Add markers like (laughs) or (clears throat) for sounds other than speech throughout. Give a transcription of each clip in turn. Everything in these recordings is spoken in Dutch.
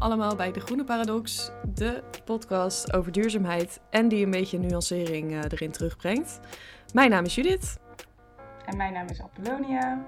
allemaal bij De Groene Paradox, de podcast over duurzaamheid en die een beetje nuancering uh, erin terugbrengt. Mijn naam is Judith. En mijn naam is Apollonia.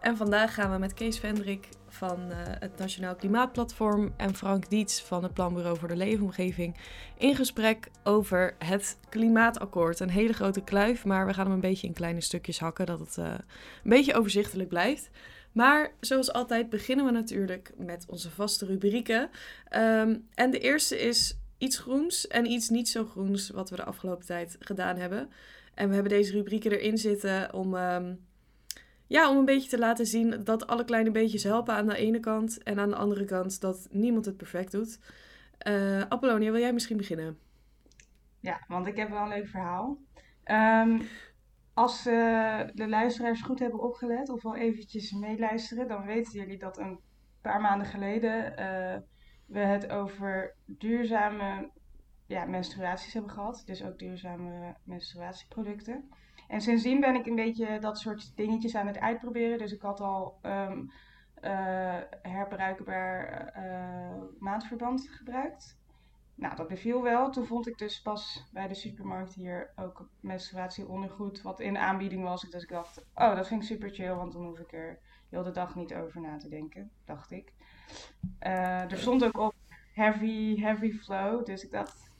En vandaag gaan we met Kees Vendrik van uh, het Nationaal Klimaatplatform en Frank Diets van het Planbureau voor de Leefomgeving in gesprek over het Klimaatakkoord. Een hele grote kluif, maar we gaan hem een beetje in kleine stukjes hakken, dat het uh, een beetje overzichtelijk blijft. Maar zoals altijd beginnen we natuurlijk met onze vaste rubrieken. Um, en de eerste is iets groens en iets niet zo groens, wat we de afgelopen tijd gedaan hebben. En we hebben deze rubrieken erin zitten om, um, ja, om een beetje te laten zien dat alle kleine beetjes helpen aan de ene kant. En aan de andere kant dat niemand het perfect doet. Uh, Apollonia, wil jij misschien beginnen? Ja, want ik heb wel een leuk verhaal. Um, als uh, de luisteraars goed hebben opgelet of al eventjes meeluisteren, dan weten jullie dat een paar maanden geleden uh, we het over duurzame ja, menstruaties hebben gehad. Dus ook duurzame menstruatieproducten. En sindsdien ben ik een beetje dat soort dingetjes aan het uitproberen. Dus ik had al um, uh, herbruikbaar maandverband gebruikt. Nou, dat beviel wel. Toen vond ik dus pas bij de supermarkt hier ook menstruatieondergoed wat in aanbieding was. Dus ik dacht, oh, dat vind ik super chill, want dan hoef ik er heel de dag niet over na te denken, dacht ik. Uh, er stond ook op heavy, heavy flow, dus ik dacht,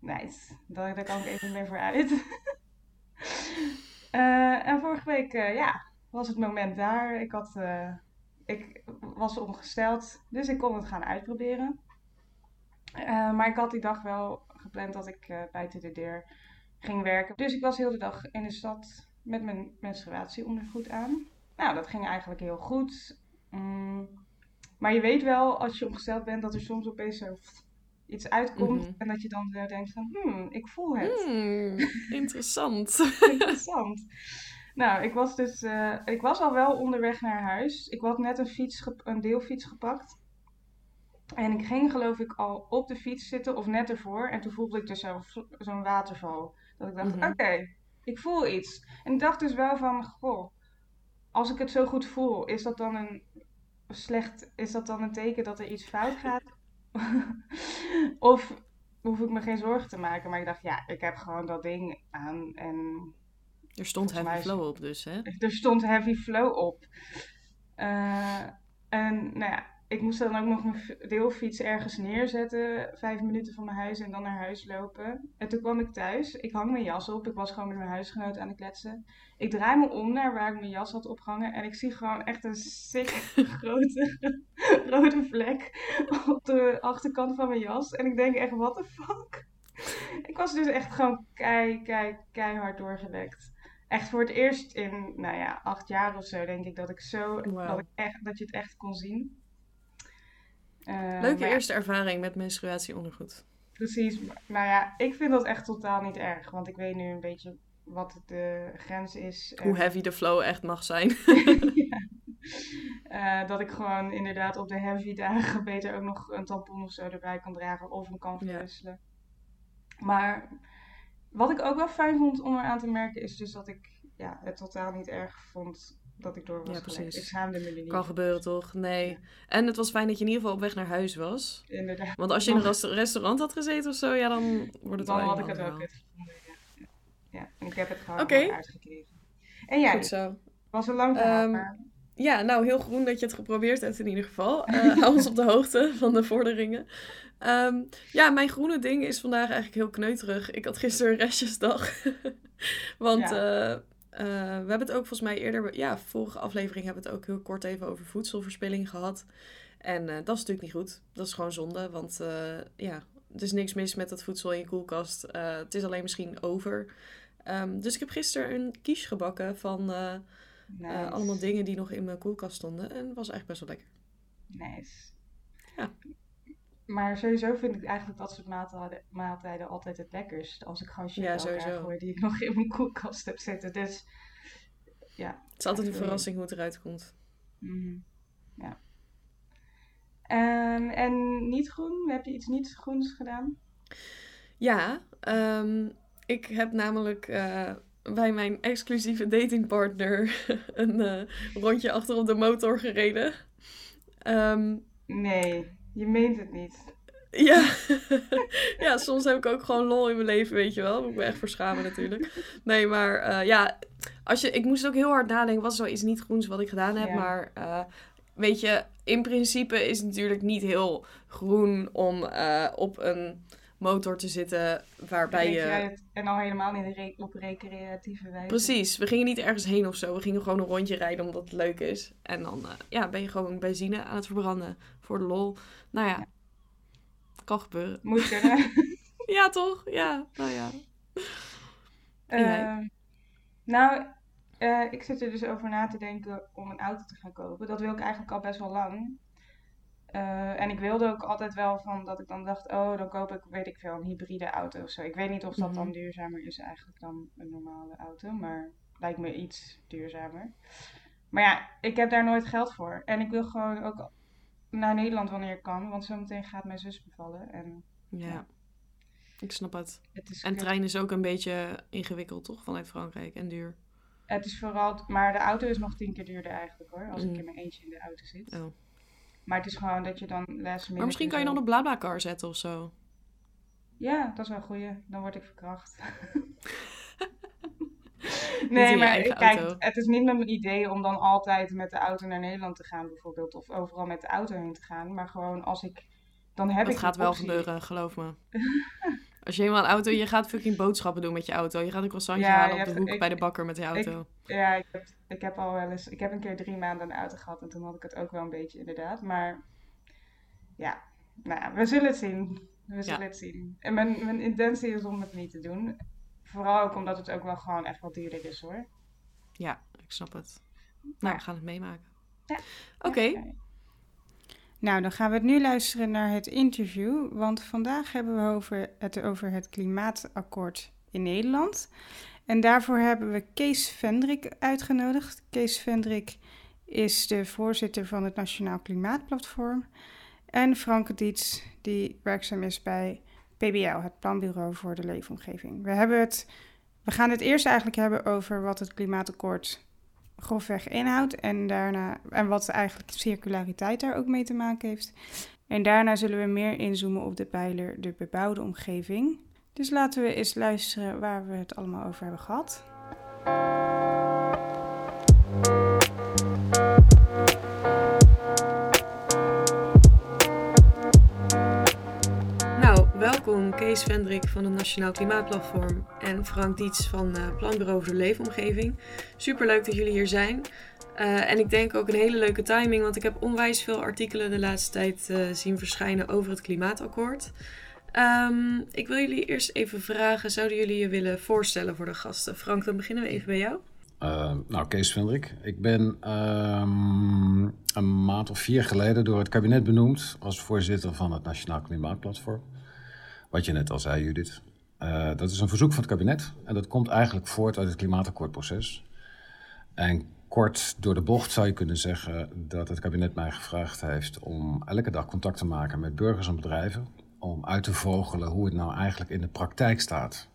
nice, daar, daar kan ik even mee vooruit. uh, (laughs) en vorige week, uh, ja, was het moment daar. Ik, had, ik was omgesteld, dus ik kon het gaan uitproberen. Uh, maar ik had die dag wel gepland dat ik uh, buiten de deur ging werken. Dus ik was heel de dag in de stad met mijn menstruatieondergoed aan. Nou, dat ging eigenlijk heel goed. Mm. Maar je weet wel, als je omgesteld bent, dat er soms opeens zo iets uitkomt. Mm -hmm. En dat je dan denkt van, hmm, ik voel het. Hmm, (laughs) interessant. interessant. Nou, ik was dus, uh, ik was al wel onderweg naar huis. Ik had net een, fiets een deelfiets gepakt. En ik ging geloof ik al op de fiets zitten of net ervoor. En toen voelde ik dus zo'n zo waterval. Dat ik dacht, mm -hmm. oké, ik voel iets. En ik dacht dus wel van, goh, als ik het zo goed voel, is dat dan een slecht, is dat dan een teken dat er iets fout gaat? (laughs) of hoef ik me geen zorgen te maken? Maar ik dacht, ja, ik heb gewoon dat ding aan en... Er stond heavy flow op dus, hè? (laughs) Er stond heavy flow op. Uh, en nou ja, ik moest dan ook nog mijn deelfiets ergens neerzetten, vijf minuten van mijn huis en dan naar huis lopen. En toen kwam ik thuis, ik hang mijn jas op, ik was gewoon met mijn huisgenoot aan het kletsen. Ik draai me om naar waar ik mijn jas had opgehangen en ik zie gewoon echt een sick (laughs) grote rode vlek op de achterkant van mijn jas. En ik denk echt, what the fuck? Ik was dus echt gewoon kei, kei, keihard doorgelekt echt voor het eerst in, nou ja, acht jaar of zo, denk ik dat ik zo, wow. dat, ik echt, dat je het echt kon zien. Uh, Leuke eerste ja, ervaring met menstruatieondergoed. Precies. Nou ja, ik vind dat echt totaal niet erg. Want ik weet nu een beetje wat de grens is. Hoe heavy de flow echt mag zijn. (laughs) (laughs) ja. uh, dat ik gewoon inderdaad op de heavy dagen beter ook nog een tampon of zo erbij kan dragen. Of hem kan verwisselen. Ja. Maar wat ik ook wel fijn vond om eraan te merken is dus dat ik ja, het totaal niet erg vond dat ik door was ja, precies. Ik schaamde me niet. Kan gebeuren toch? Nee. Ja. En het was fijn dat je in ieder geval op weg naar huis was. Inderdaad. Want als je in een (laughs) rest restaurant had gezeten of zo, ja, dan wordt het dan wel had ik het ook het ja. ja. en ik heb het gewoon okay. uitgekregen. En jij? Goed zo. Was een lang verhaal, um, maar... Ja, nou, heel groen dat je het geprobeerd hebt in ieder geval. Uh, hou ons op de hoogte van de vorderingen. Um, ja, mijn groene ding is vandaag eigenlijk heel kneuterig. Ik had gisteren een restjesdag. (laughs) Want... Ja. Uh, uh, we hebben het ook volgens mij eerder, ja, vorige aflevering hebben we het ook heel kort even over voedselverspilling gehad. En uh, dat is natuurlijk niet goed. Dat is gewoon zonde, want uh, ja, er is niks mis met dat voedsel in je koelkast. het is alleen misschien over. Um, dus ik heb gisteren een quiche gebakken van nice. allemaal dingen die nog in mijn koelkast stonden. En was eigenlijk best wel lekker. Nice. Ja. Maar sowieso vind ik eigenlijk dat soort maaltijden, maaltijden altijd het lekkerst. Als ik gewoon shit ja, elkaar gooi die ik nog in mijn koelkast heb zitten. Dus ja. Het is altijd een verrassing hoe het eruit komt. Mm, ja. Um, en niet groen? Heb je iets niet groens gedaan? Ja, um, ik heb namelijk uh, bij mijn exclusieve datingpartner (laughs) een uh, rondje achter op de motor gereden. Um, nee. Je meent het niet. Ja. (laughs) ja, soms heb ik ook gewoon lol in mijn leven, weet je wel. Moet ik me echt verschamen natuurlijk. Nee, maar eh, ja, als je, ik moest ook heel hard nadenken. Was wel iets niet groens wat ik gedaan heb. Ja. Maar eh, weet je, in principe is het natuurlijk niet heel groen om eh, op een motor te zitten waarbij je... En al helemaal niet re- op recreatieve wijze. Precies, we gingen niet ergens heen of zo. We gingen gewoon een rondje rijden omdat het leuk is. En dan eh, ja, ben je gewoon benzine aan het verbranden voor de lol. Nou ja, kan gebeuren. Moet kunnen. (laughs) Ja, toch? Ja, nou ja. Ehm, nou, eh, ik zit er dus over na te denken om een auto te gaan kopen. Dat wil ik eigenlijk al best wel lang. Eh, en ik wilde ook altijd wel van dat ik dan dacht, oh, dan koop ik, weet ik veel, een hybride auto of zo. Ik weet niet of dat dan Mhm. duurzamer is eigenlijk dan een normale auto, maar lijkt me iets duurzamer. Maar ja, ik heb daar nooit geld voor. En ik wil gewoon ook naar Nederland wanneer ik kan, want zometeen gaat mijn zus bevallen. En Ja, ik snap het. En trein is ook een beetje ingewikkeld, toch? Vanuit Frankrijk en duur. Het is vooral, maar de auto is nog tien keer duurder eigenlijk hoor, als ik Mhm. in mijn eentje in de auto zit. Oh. Maar het is gewoon dat je dan minute Maar misschien kan je dan op BlaBlaCar zetten of zo. Ja, dat is wel een goeie. Dan word ik verkracht. (laughs) nee, je maar kijk, auto. het is niet met mijn idee om dan altijd met de auto naar Nederland te gaan bijvoorbeeld. Of overal met de auto heen te gaan. Maar gewoon als ik, dan heb Dat ik gaat wel gebeuren, geloof me. (laughs) Als je helemaal een auto, je gaat fucking boodschappen doen met je auto. Je gaat een croissantje Ja, halen je op de hoek ik- bij de bakker met de auto. Ja, ik heb, ik heb al wel eens, ik heb een keer drie maanden een auto gehad en toen had ik het ook wel een beetje inderdaad. Maar ja, nou ja, we zullen het zien. We zullen het zien. En mijn, mijn intentie is om het niet te doen. Vooral ook omdat het ook wel gewoon echt wat duurder is hoor. Ja, ik snap het. Nou, we gaan het meemaken. Ja. Oké, Ja. Nou, dan gaan we nu luisteren naar het interview, want vandaag hebben we over het over het klimaatakkoord in Nederland. En daarvoor hebben we Kees Vendrik uitgenodigd. Kees Vendrik is de voorzitter van het Nationaal Klimaatplatform. En Franke Diets, die werkzaam is bij PBL, het Planbureau voor de Leefomgeving. We, hebben het, we gaan het eerst eigenlijk hebben over wat het klimaatakkoord grofweg inhoudt en, daarna, en wat eigenlijk circulariteit daar ook mee te maken heeft. En daarna zullen we meer inzoomen op de pijler de bebouwde omgeving. Dus laten we eens luisteren waar we het allemaal over hebben gehad. nou, welkom Kees Vendrik van het Nationaal Klimaatplatform en Frank Diets van eh Planbureau voor de Leefomgeving. Superleuk dat jullie hier zijn. Eh, en ik denk ook een hele leuke timing, want ik heb onwijs veel artikelen de laatste tijd eh, zien verschijnen over het klimaatakkoord. Ehm, ik wil jullie eerst even vragen, zouden jullie je willen voorstellen voor de gasten? Frank, dan beginnen we even bij jou. Uh, nou, Kees Vendrik. Ik ben um, een maand of vier geleden door het kabinet benoemd als voorzitter van het Nationaal Klimaatplatform. Wat je net al zei, Judith. Uh, dat is een verzoek van het kabinet en dat komt eigenlijk voort uit het klimaatakkoordproces. En kort door de bocht zou je kunnen zeggen dat het kabinet mij gevraagd heeft om elke dag contact te maken met burgers en bedrijven. Om uit te vogelen hoe het nou eigenlijk in de praktijk staat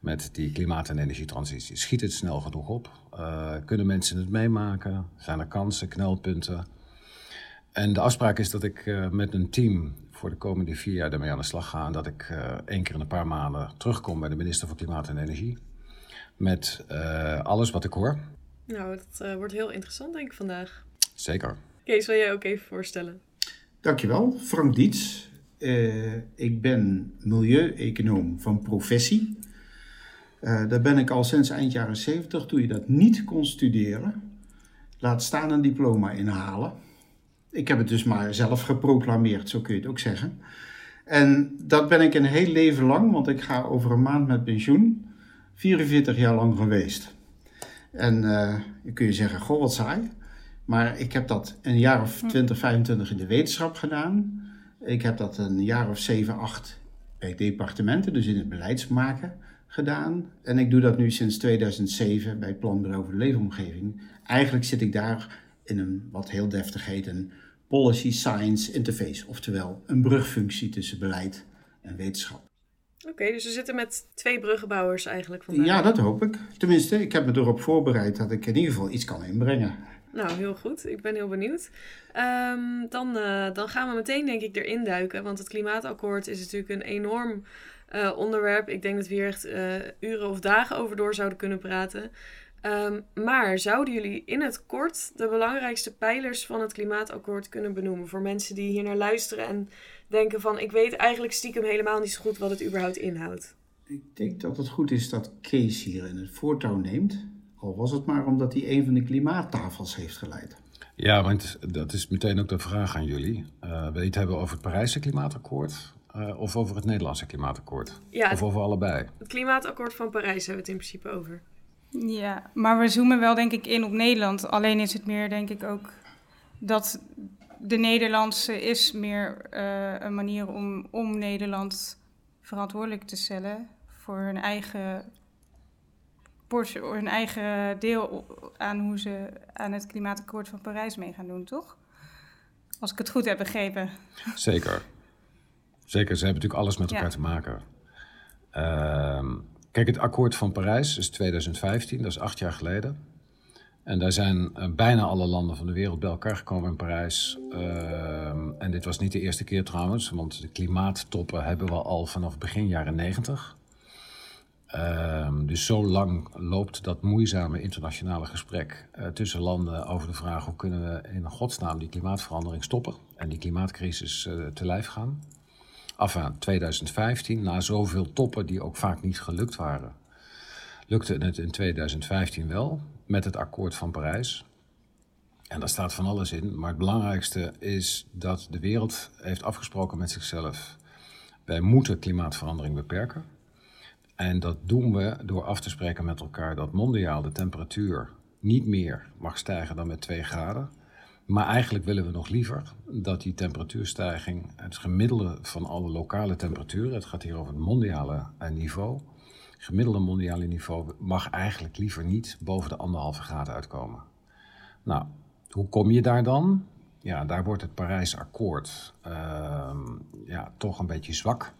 met die klimaat- en energietransitie. Schiet het snel genoeg op? Uh, kunnen mensen het meemaken? Zijn er kansen, knelpunten? En de afspraak is dat ik uh, met een team voor de komende vier jaar daarmee aan de slag ga. En dat ik uh, één keer in een paar maanden terugkom bij de minister van Klimaat en Energie. Met alles wat ik hoor. Nou, dat wordt heel interessant denk ik vandaag. Zeker. Kees, wil jij ook even voorstellen? Dankjewel, Frank Diets. Ik ben milieueconoom van professie. Uh, daar ben ik al sinds eind jaren 70, toen je dat niet kon studeren. Laat staan een diploma inhalen. Ik heb het dus maar zelf geproclameerd, zo kun je het ook zeggen. En dat ben ik een heel leven lang, want ik ga over een maand met pensioen. 44 jaar lang geweest. En uh, kun je zeggen, goh, wat saai. Maar ik heb dat een jaar of 20, 25 in de wetenschap gedaan. Ik heb dat een jaar of 7, 8 bij departementen, dus in het beleidsmaken gedaan. En ik doe dat nu sinds 2007 bij Planbureau voor de Leefomgeving. Eigenlijk zit ik daar in een, wat heel deftig heet, een policy science interface. Oftewel een brugfunctie tussen beleid en wetenschap. Oké, okay, dus we zitten met twee bruggenbouwers eigenlijk vandaag. Ja, dat hoop ik. Tenminste, ik heb me erop voorbereid dat ik in ieder geval iets kan inbrengen. Nou, heel goed. Ik ben heel benieuwd. Ehm, dan, eh, dan gaan we meteen, denk ik, erin duiken. Want het klimaatakkoord is natuurlijk een enorm eh, onderwerp. Ik denk dat we hier echt eh, uren of dagen over door zouden kunnen praten. Ehm, maar zouden jullie in het kort de belangrijkste pijlers van het klimaatakkoord kunnen benoemen? Voor mensen die hier naar luisteren en denken van... ik weet eigenlijk stiekem helemaal niet zo goed wat het überhaupt inhoudt. Ik denk dat het goed is dat Kees hier in het voortouw neemt. Al was het maar omdat hij een van de klimaattafels heeft geleid. Ja, want dat is meteen ook de vraag aan jullie. Uh, wil je het hebben over het Parijse klimaatakkoord uh, of over het Nederlandse klimaatakkoord? Ja, of over allebei? Het klimaatakkoord van Parijs hebben we het in principe over. Ja, maar we zoomen wel denk ik in op Nederland. Alleen is het meer denk ik ook dat de Nederlandse is meer uh, een manier om, om Nederland verantwoordelijk te stellen voor hun eigen, hun eigen deel aan hoe ze aan het klimaatakkoord van Parijs mee gaan doen, toch? Als ik het goed heb begrepen. Zeker. Zeker, ze hebben natuurlijk alles met elkaar ja. te maken. Uh, kijk, het akkoord van Parijs is 2015, dat is acht jaar geleden. En daar zijn uh, bijna alle landen van de wereld bij elkaar gekomen in Parijs. Uh, en dit was niet de eerste keer trouwens, want de klimaattoppen hebben we al vanaf begin jaren 90. Uh, dus zo lang loopt dat moeizame internationale gesprek uh, tussen landen over de vraag hoe kunnen we in godsnaam die klimaatverandering stoppen en die klimaatcrisis uh, te lijf gaan. Enfin, 2015, na zoveel toppen die ook vaak niet gelukt waren, lukte het in 2015 wel met het akkoord van Parijs. En daar staat van alles in, maar het belangrijkste is dat de wereld heeft afgesproken met zichzelf. Wij moeten klimaatverandering beperken. En dat doen we door af te spreken met elkaar dat mondiaal de temperatuur niet meer mag stijgen dan met 2 graden. Maar eigenlijk willen we nog liever dat die temperatuurstijging, het gemiddelde van alle lokale temperaturen, het gaat hier over het mondiale niveau, gemiddelde mondiale niveau mag eigenlijk liever niet boven de anderhalve graden uitkomen. Nou, hoe kom je daar dan? Ja, daar wordt het Parijs akkoord uh, ja, toch een beetje zwak.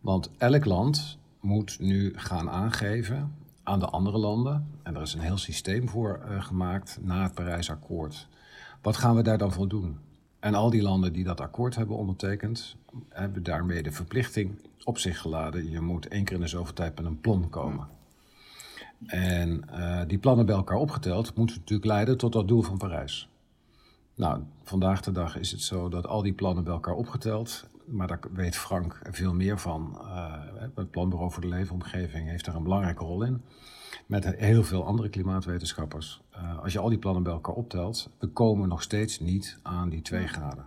Want elk land moet nu gaan aangeven aan de andere landen, en er is een heel systeem voor uh, gemaakt na het Parijsakkoord. Wat gaan we daar dan voor doen? En al die landen die dat akkoord hebben ondertekend, hebben daarmee de verplichting op zich geladen. Je moet één keer in de zoveel tijd met een plan komen. En uh, die plannen bij elkaar opgeteld moeten natuurlijk leiden tot dat doel van Parijs. Nou, vandaag de dag is het zo dat al die plannen bij elkaar opgeteld, maar daar weet Frank veel meer van. Uh, het Planbureau voor de Leefomgeving heeft daar een belangrijke rol in. Met heel veel andere klimaatwetenschappers. Uh, als je al die plannen bij elkaar optelt, we komen nog steeds niet aan die 2 graden.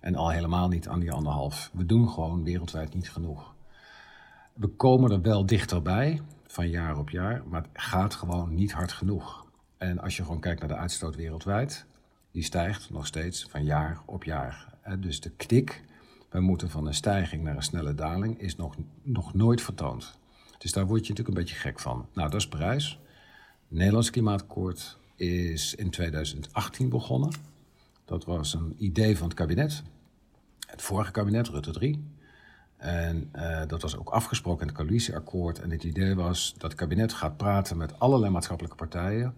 En al helemaal niet aan die anderhalf. We doen gewoon wereldwijd niet genoeg. We komen er wel dichterbij, van jaar op jaar, maar het gaat gewoon niet hard genoeg. En als je gewoon kijkt naar de uitstoot wereldwijd, die stijgt nog steeds van jaar op jaar. Dus de knik, we moeten van een stijging naar een snelle daling, is nog, nog nooit vertoond. Dus daar word je natuurlijk een beetje gek van. Nou, dat is Parijs. Het Nederlands Klimaatakkoord is in 2018 begonnen. Dat was een idee van het kabinet. Het vorige kabinet, Rutte 3. En uh, dat was ook afgesproken in het coalitieakkoord. En het idee was dat het kabinet gaat praten met allerlei maatschappelijke partijen.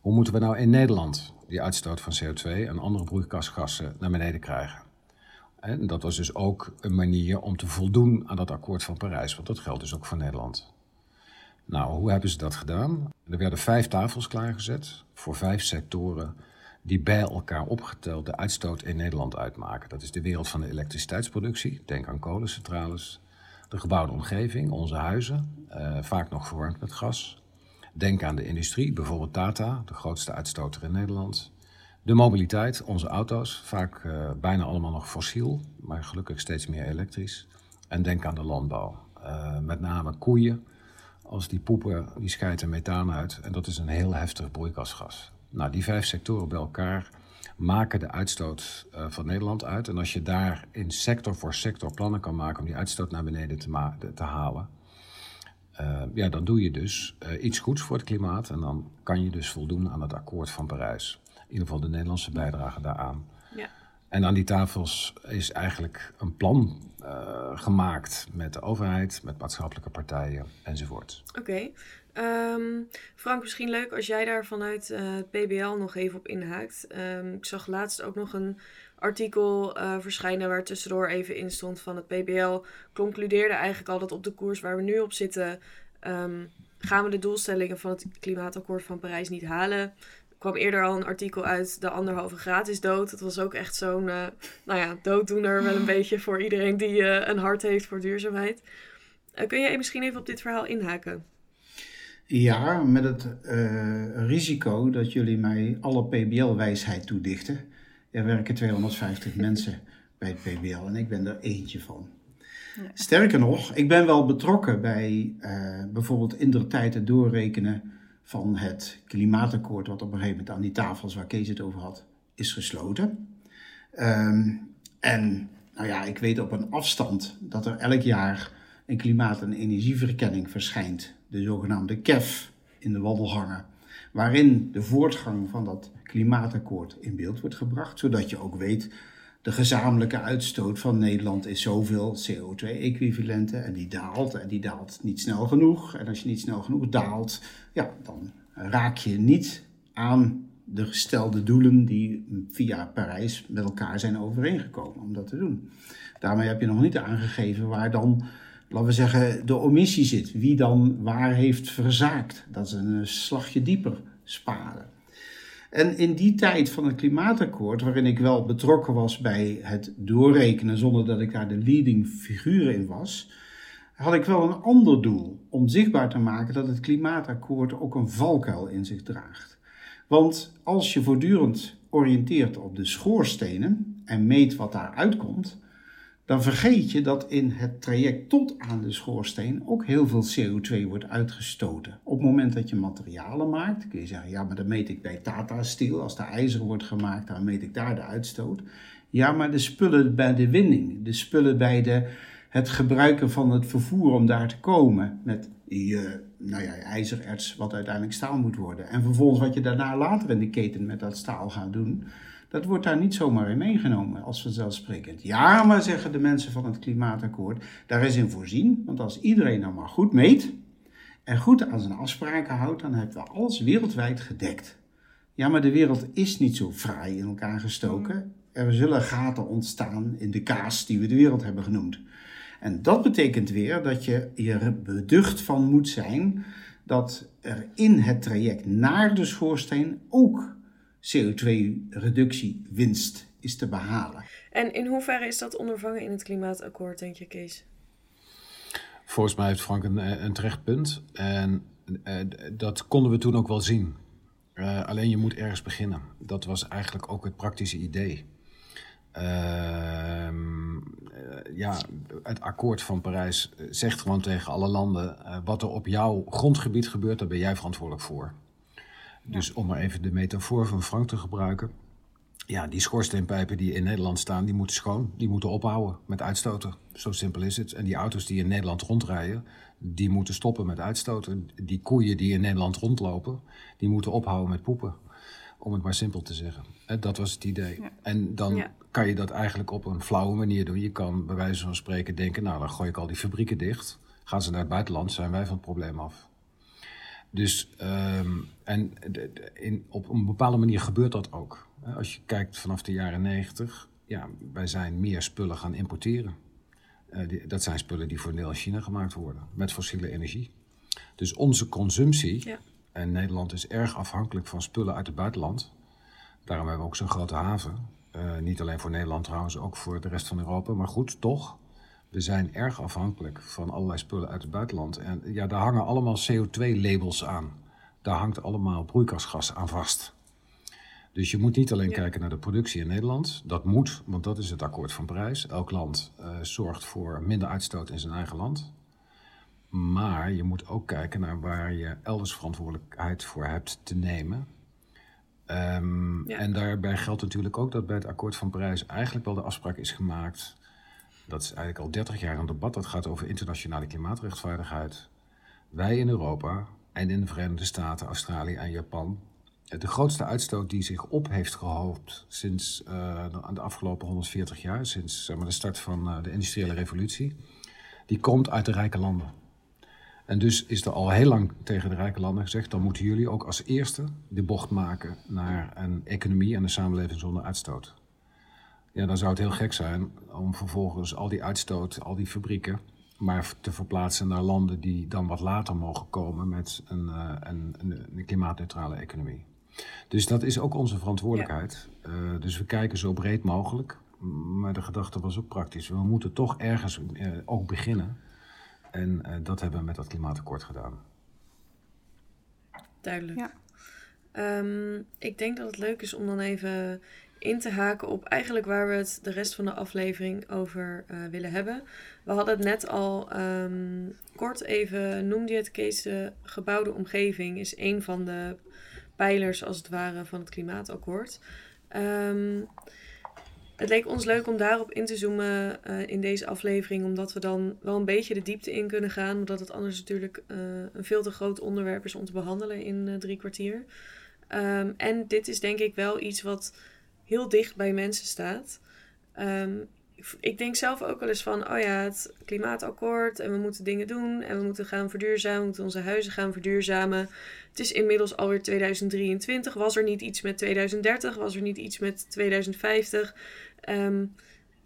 Hoe moeten we nou in Nederland die uitstoot van CO2 en andere broeikasgassen naar beneden krijgen? En dat was dus ook een manier om te voldoen aan dat akkoord van Parijs, want dat geldt dus ook voor Nederland. Nou, hoe hebben ze dat gedaan? Er werden vijf tafels klaargezet voor vijf sectoren die bij elkaar opgeteld de uitstoot in Nederland uitmaken. Dat is de wereld van de elektriciteitsproductie, denk aan kolencentrales, de gebouwde omgeving, onze huizen, uh, vaak nog verwarmd met gas. Denk aan de industrie, bijvoorbeeld Tata, de grootste uitstoter in Nederland. De mobiliteit, onze auto's, vaak uh, bijna allemaal nog fossiel, maar gelukkig steeds meer elektrisch. En denk aan de landbouw, uh, met name koeien. Als die poepen, die scheiden methaan uit en dat is een heel heftig broeikasgas. Nou, die vijf sectoren bij elkaar maken de uitstoot uh, van Nederland uit. En als je daar in sector voor sector plannen kan maken om die uitstoot naar beneden te, te halen, ja, dan doe je dus iets goeds voor het klimaat. En dan kan je dus voldoen aan het akkoord van Parijs. In ieder geval de Nederlandse bijdrage daaraan. Ja. En aan die tafels is eigenlijk een plan gemaakt met de overheid, met maatschappelijke partijen enzovoort. Oké. Ehm, Frank, misschien leuk als jij daar vanuit het PBL nog even op inhaakt. Ehm, ik zag laatst ook nog een artikel uh, verschijnen waar tussendoor even in stond van het PBL. Concludeerde eigenlijk al dat op de koers waar we nu op zitten, um, gaan we de doelstellingen van het klimaatakkoord van Parijs niet halen. Kwam eerder al een artikel uit, de anderhalve graad is dood. Dat was ook echt zo'n, uh, nou ja, dooddoener wel een (laughs) beetje voor iedereen die uh, een hart heeft voor duurzaamheid. kun jij misschien even op dit verhaal inhaken? Ja, met het risico dat jullie mij alle PBL-wijsheid toedichten. Er werken 250 (laughs) mensen bij het PBL en ik ben er eentje van. Ja. Sterker nog, ik ben wel betrokken bij bijvoorbeeld in de tijd het doorrekenen van het klimaatakkoord, wat op een gegeven moment aan die tafels waar Kees het over had, is gesloten. Um, en nou ja, ik weet op een afstand dat er elk jaar een klimaat- en energieverkenning verschijnt, de zogenaamde KEF, in de wandelgangen, waarin de voortgang van dat klimaatakkoord in beeld wordt gebracht, zodat je ook weet de gezamenlijke uitstoot van Nederland is zoveel CO2-equivalenten en die daalt en die daalt niet snel genoeg. En als je niet snel genoeg daalt, ja, dan raak je niet aan de gestelde doelen die via Parijs met elkaar zijn overeengekomen om dat te doen. Daarmee heb je nog niet aangegeven waar dan, laten we zeggen, de omissie zit. Wie dan waar heeft verzaakt. Dat is een slagje dieper sparen. En in die tijd van het klimaatakkoord, waarin ik wel betrokken was bij het doorrekenen zonder dat ik daar de leading figuur in was, had ik wel een ander doel om zichtbaar te maken dat het klimaatakkoord ook een valkuil in zich draagt. Want als je voortdurend oriënteert op de schoorstenen en meet wat daaruit komt, dan vergeet je dat in het traject tot aan de schoorsteen ook heel veel CO2 wordt uitgestoten. Op het moment dat je materialen maakt, kun je zeggen, ja, maar dan meet ik bij Tata Steel, als er ijzer wordt gemaakt, dan meet ik daar de uitstoot. Ja, maar de spullen bij de winning, de spullen bij de, het gebruiken van het vervoer om daar te komen met je, nou ja, ijzererts wat uiteindelijk staal moet worden. En vervolgens wat je daarna later in de keten met dat staal gaat doen, dat wordt daar niet zomaar in meegenomen als vanzelfsprekend. Ja, maar zeggen de mensen van het klimaatakkoord, daar is in voorzien. Want als iedereen nou maar goed meet en goed aan zijn afspraken houdt, dan hebben we alles wereldwijd gedekt. Ja, maar de wereld is niet zo fraai in elkaar gestoken. Er zullen gaten ontstaan in de kaas die we de wereld hebben genoemd. En dat betekent weer dat je er beducht van moet zijn dat er in het traject naar de schoorsteen ook CO2-reductiewinst is te behalen. En in hoeverre is dat ondervangen in het klimaatakkoord, denk je, Kees? Volgens mij heeft Frank een, een terecht punt. En uh, dat konden we toen ook wel zien. Uh, alleen je moet ergens beginnen. Dat was eigenlijk ook het praktische idee. Uh, ja, het akkoord van Parijs zegt gewoon tegen alle landen: wat er op jouw grondgebied gebeurt, daar ben jij verantwoordelijk voor. Dus om maar even de metafoor van Frank te gebruiken. Ja, die schoorsteenpijpen die in Nederland staan, die moeten schoon. Die moeten ophouden met uitstoten. Zo simpel is het. En die auto's die in Nederland rondrijden, die moeten stoppen met uitstoten. Die koeien die in Nederland rondlopen, die moeten ophouden met poepen. Om het maar simpel te zeggen. Dat was het idee. En dan kan je dat eigenlijk op een flauwe manier doen. Je kan bij wijze van spreken denken, nou dan gooi ik al die fabrieken dicht. Gaan ze naar het buitenland, zijn wij van het probleem af. Dus, um, en in, op een bepaalde manier gebeurt dat ook. Als je kijkt vanaf de jaren 90, ja, wij zijn meer spullen gaan importeren. Uh, die, dat zijn spullen die voor deel in China gemaakt worden, met fossiele energie. Dus onze consumptie, ja. en Nederland is erg afhankelijk van spullen uit het buitenland. Daarom hebben we ook zo'n grote haven. Uh, niet alleen voor Nederland trouwens, ook voor de rest van Europa. Maar goed, toch, we zijn erg afhankelijk van allerlei spullen uit het buitenland. En ja, daar hangen allemaal CO2-labels aan. Daar hangt allemaal broeikasgas aan vast. Dus je moet niet alleen ja. kijken naar de productie in Nederland. Dat moet, want dat is het akkoord van Parijs. Elk land uh, zorgt voor minder uitstoot in zijn eigen land. Maar je moet ook kijken naar waar je elders verantwoordelijkheid voor hebt te nemen. Um, ja. En daarbij geldt natuurlijk ook dat bij het akkoord van Parijs eigenlijk wel de afspraak is gemaakt dat is eigenlijk al 30 jaar een debat dat gaat over internationale klimaatrechtvaardigheid. Wij in Europa en in de Verenigde Staten, Australië en Japan de grootste uitstoot die zich op heeft gehoopt sinds uh, de, afgelopen 140 jaar, sinds zeg maar, de start van uh, de industriële revolutie, die komt uit de rijke landen. En dus is er al heel lang tegen de rijke landen gezegd: dan moeten jullie ook als eerste de bocht maken naar een economie en een samenleving zonder uitstoot. Ja, dan zou het heel gek zijn om vervolgens al die uitstoot, al die fabrieken, maar te verplaatsen naar landen die dan wat later mogen komen met een, uh, een, een, een klimaatneutrale economie. Dus dat is ook onze verantwoordelijkheid. Ja. Uh, dus we kijken zo breed mogelijk. Maar de gedachte was ook praktisch. We moeten toch ergens uh, ook beginnen. En uh, dat hebben we met dat klimaatakkoord gedaan. Duidelijk. Ja. Um, ik denk dat het leuk is om dan even in te haken op eigenlijk waar we het de rest van de aflevering over uh, willen hebben. We hadden het net al um, kort even, noemde je het Kees, de gebouwde omgeving is een van de pijlers als het ware van het klimaatakkoord. Um, het leek ons leuk om daarop in te zoomen uh, in deze aflevering, omdat we dan wel een beetje de diepte in kunnen gaan, omdat het anders natuurlijk uh, een veel te groot onderwerp is om te behandelen in drie kwartier. Um, en dit is denk ik wel iets wat heel dicht bij mensen staat. Um, ik denk zelf ook wel eens van, oh ja, het klimaatakkoord en we moeten dingen doen en we moeten gaan verduurzamen, we moeten onze huizen gaan verduurzamen. Het is inmiddels alweer 2023. Was er niet iets met 2030? Was er niet iets met 2050? Um,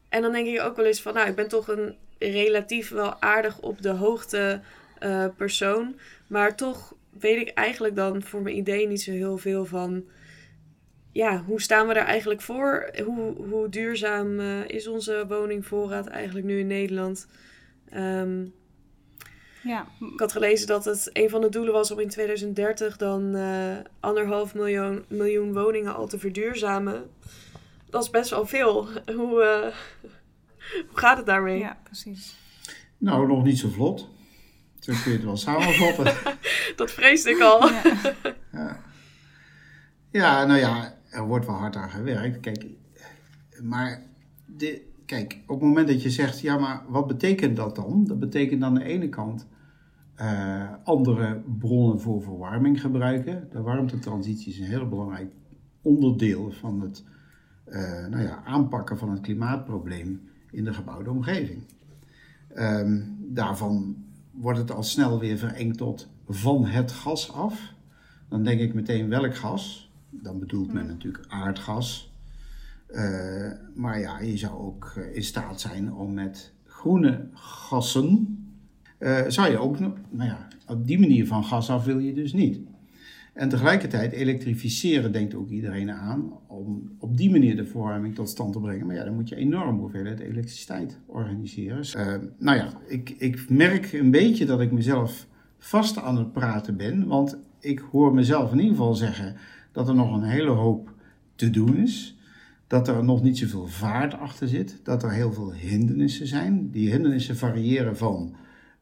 en dan denk ik ook wel eens van, nou, ik ben toch een relatief wel aardig op de hoogte uh, persoon. Maar toch weet ik eigenlijk dan voor mijn idee niet zo heel veel van ja, hoe staan we daar eigenlijk voor? Hoe, hoe duurzaam uh, is onze woningvoorraad eigenlijk nu in Nederland? Um, ja. Ik had gelezen dat het een van de doelen was om in 2030 dan uh, anderhalf miljoen, miljoen woningen al te verduurzamen. Dat is best wel veel. (laughs) Hoe, uh, hoe gaat het daarmee? Ja, precies. Nou, nog niet zo vlot. Zo kun je het wel samenvatten. (laughs) dat vreesde ik al. Ja. ja. ja, nou ja, er wordt wel hard aan gewerkt. Kijk, maar de, kijk, op het moment dat je zegt, ja, maar wat betekent dat dan? Dat betekent aan de ene kant uh, andere bronnen voor verwarming gebruiken. De warmtetransitie is een heel belangrijk onderdeel van het uh, nou ja, aanpakken van het klimaatprobleem in de gebouwde omgeving. Um, daarvan wordt het al snel weer verengd tot van het gas af. Dan denk ik meteen welk gas? Dan bedoelt men natuurlijk aardgas. Uh, maar ja, je zou ook eh, in staat zijn om met groene gassen, uh, zou je ook, nou ja, op die manier van gas af wil je dus niet. En tegelijkertijd elektrificeren denkt ook iedereen aan om op die manier de verwarming tot stand te brengen. Maar ja, dan moet je enorm hoeveelheid elektriciteit organiseren. Uh, nou ja, ik, ik merk een beetje dat ik mezelf vast aan het praten ben, want ik hoor mezelf in ieder geval zeggen dat er nog een hele hoop te doen is. Dat er nog niet zoveel vaart achter zit. Dat er heel veel hindernissen zijn. Die hindernissen variëren van,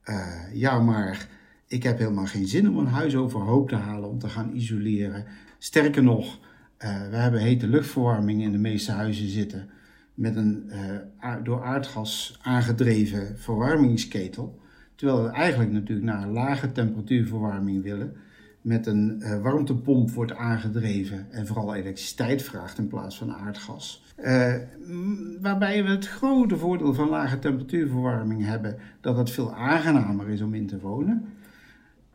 uh, ja maar ik heb helemaal geen zin om een huis overhoop te halen om te gaan isoleren. Sterker nog, uh, we hebben hete luchtverwarming in de meeste huizen zitten. Met een uh, door aardgas aangedreven verwarmingsketel. Terwijl we eigenlijk natuurlijk naar een lage temperatuurverwarming willen met een uh, warmtepomp wordt aangedreven en vooral elektriciteit vraagt in plaats van aardgas. Uh, waarbij we het grote voordeel van lage temperatuurverwarming hebben dat het veel aangenamer is om in te wonen.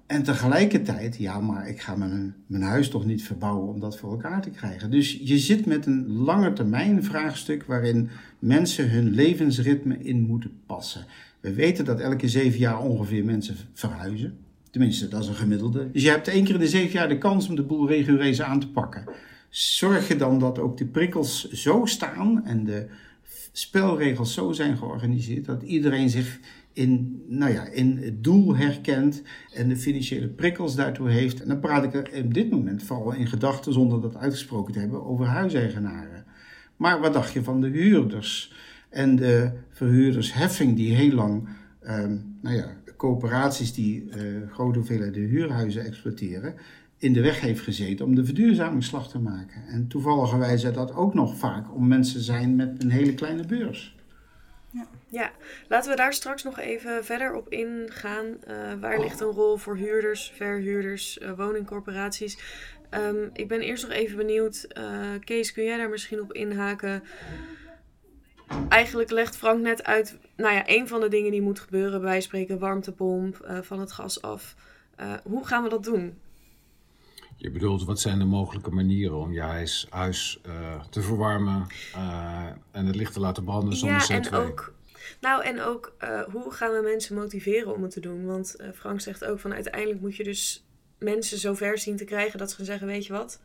En tegelijkertijd, ja, maar ik ga mijn, mijn huis toch niet verbouwen om dat voor elkaar te krijgen. Dus je zit met een lange termijn vraagstuk waarin mensen hun levensritme in moeten passen. We weten dat elke zeven jaar ongeveer mensen verhuizen. Tenminste, dat is een gemiddelde. Dus je hebt één keer in de zeven jaar de kans om de boel rigoureus aan te pakken. Zorg je dan dat ook de prikkels zo staan en de spelregels zo zijn georganiseerd dat iedereen zich in, nou ja, in het doel herkent en de financiële prikkels daartoe heeft. En dan praat ik er op dit moment vooral in gedachten, zonder dat uitgesproken te hebben, over huiseigenaren. Maar wat dacht je van de huurders en de verhuurdersheffing die heel lang, um, nou ja, coöperaties die uh, grote hoeveelheden huurhuizen exploiteren, in de weg heeft gezeten om de verduurzamingsslag te maken. En toevalligerwijze dat ook nog vaak om mensen zijn met een hele kleine beurs. Ja. ja, laten we daar straks nog even verder op ingaan. Uh, waar ligt een rol voor huurders, verhuurders, uh, woningcorporaties? Ehm, ik ben eerst nog even benieuwd, Kees, kun jij daar misschien op inhaken? Eigenlijk legt Frank net uit, nou ja, een van de dingen die moet gebeuren, bij spreken warmtepomp uh, van het gas af. Uh, hoe gaan we dat doen? Je bedoelt, wat zijn de mogelijke manieren om je huis, huis uh, te verwarmen en het licht te laten branden zonder ja, CO2? En ook, nou, en ook hoe gaan we mensen motiveren om het te doen? Want Frank zegt ook van uiteindelijk moet je dus mensen zover zien te krijgen dat ze gaan zeggen, weet je wat,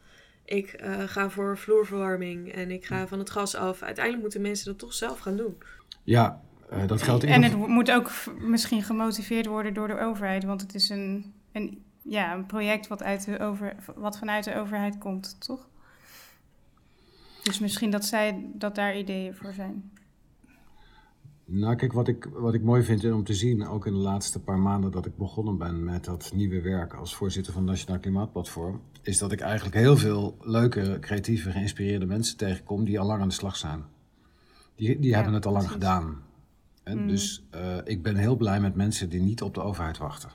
ik ga voor vloerverwarming en ik ga van het gas af. Uiteindelijk moeten mensen dat toch zelf gaan doen. Ja, dat geldt in En het moet ook misschien gemotiveerd worden door de overheid, want het is een, een ja, een project wat, uit de over, wat vanuit de overheid komt, toch? Dus misschien dat, zij, dat daar ideeën voor zijn. Nou, kijk, wat ik, wat ik mooi vind om te zien, ook in de laatste paar maanden dat ik begonnen ben met dat nieuwe werk als voorzitter van het Nationaal Klimaatplatform, is dat ik eigenlijk heel veel leuke, creatieve, geïnspireerde mensen tegenkom die al lang aan de slag zijn. Die, die ja, hebben het al lang gedaan. En mm. Dus uh, ik ben heel blij met mensen die niet op de overheid wachten.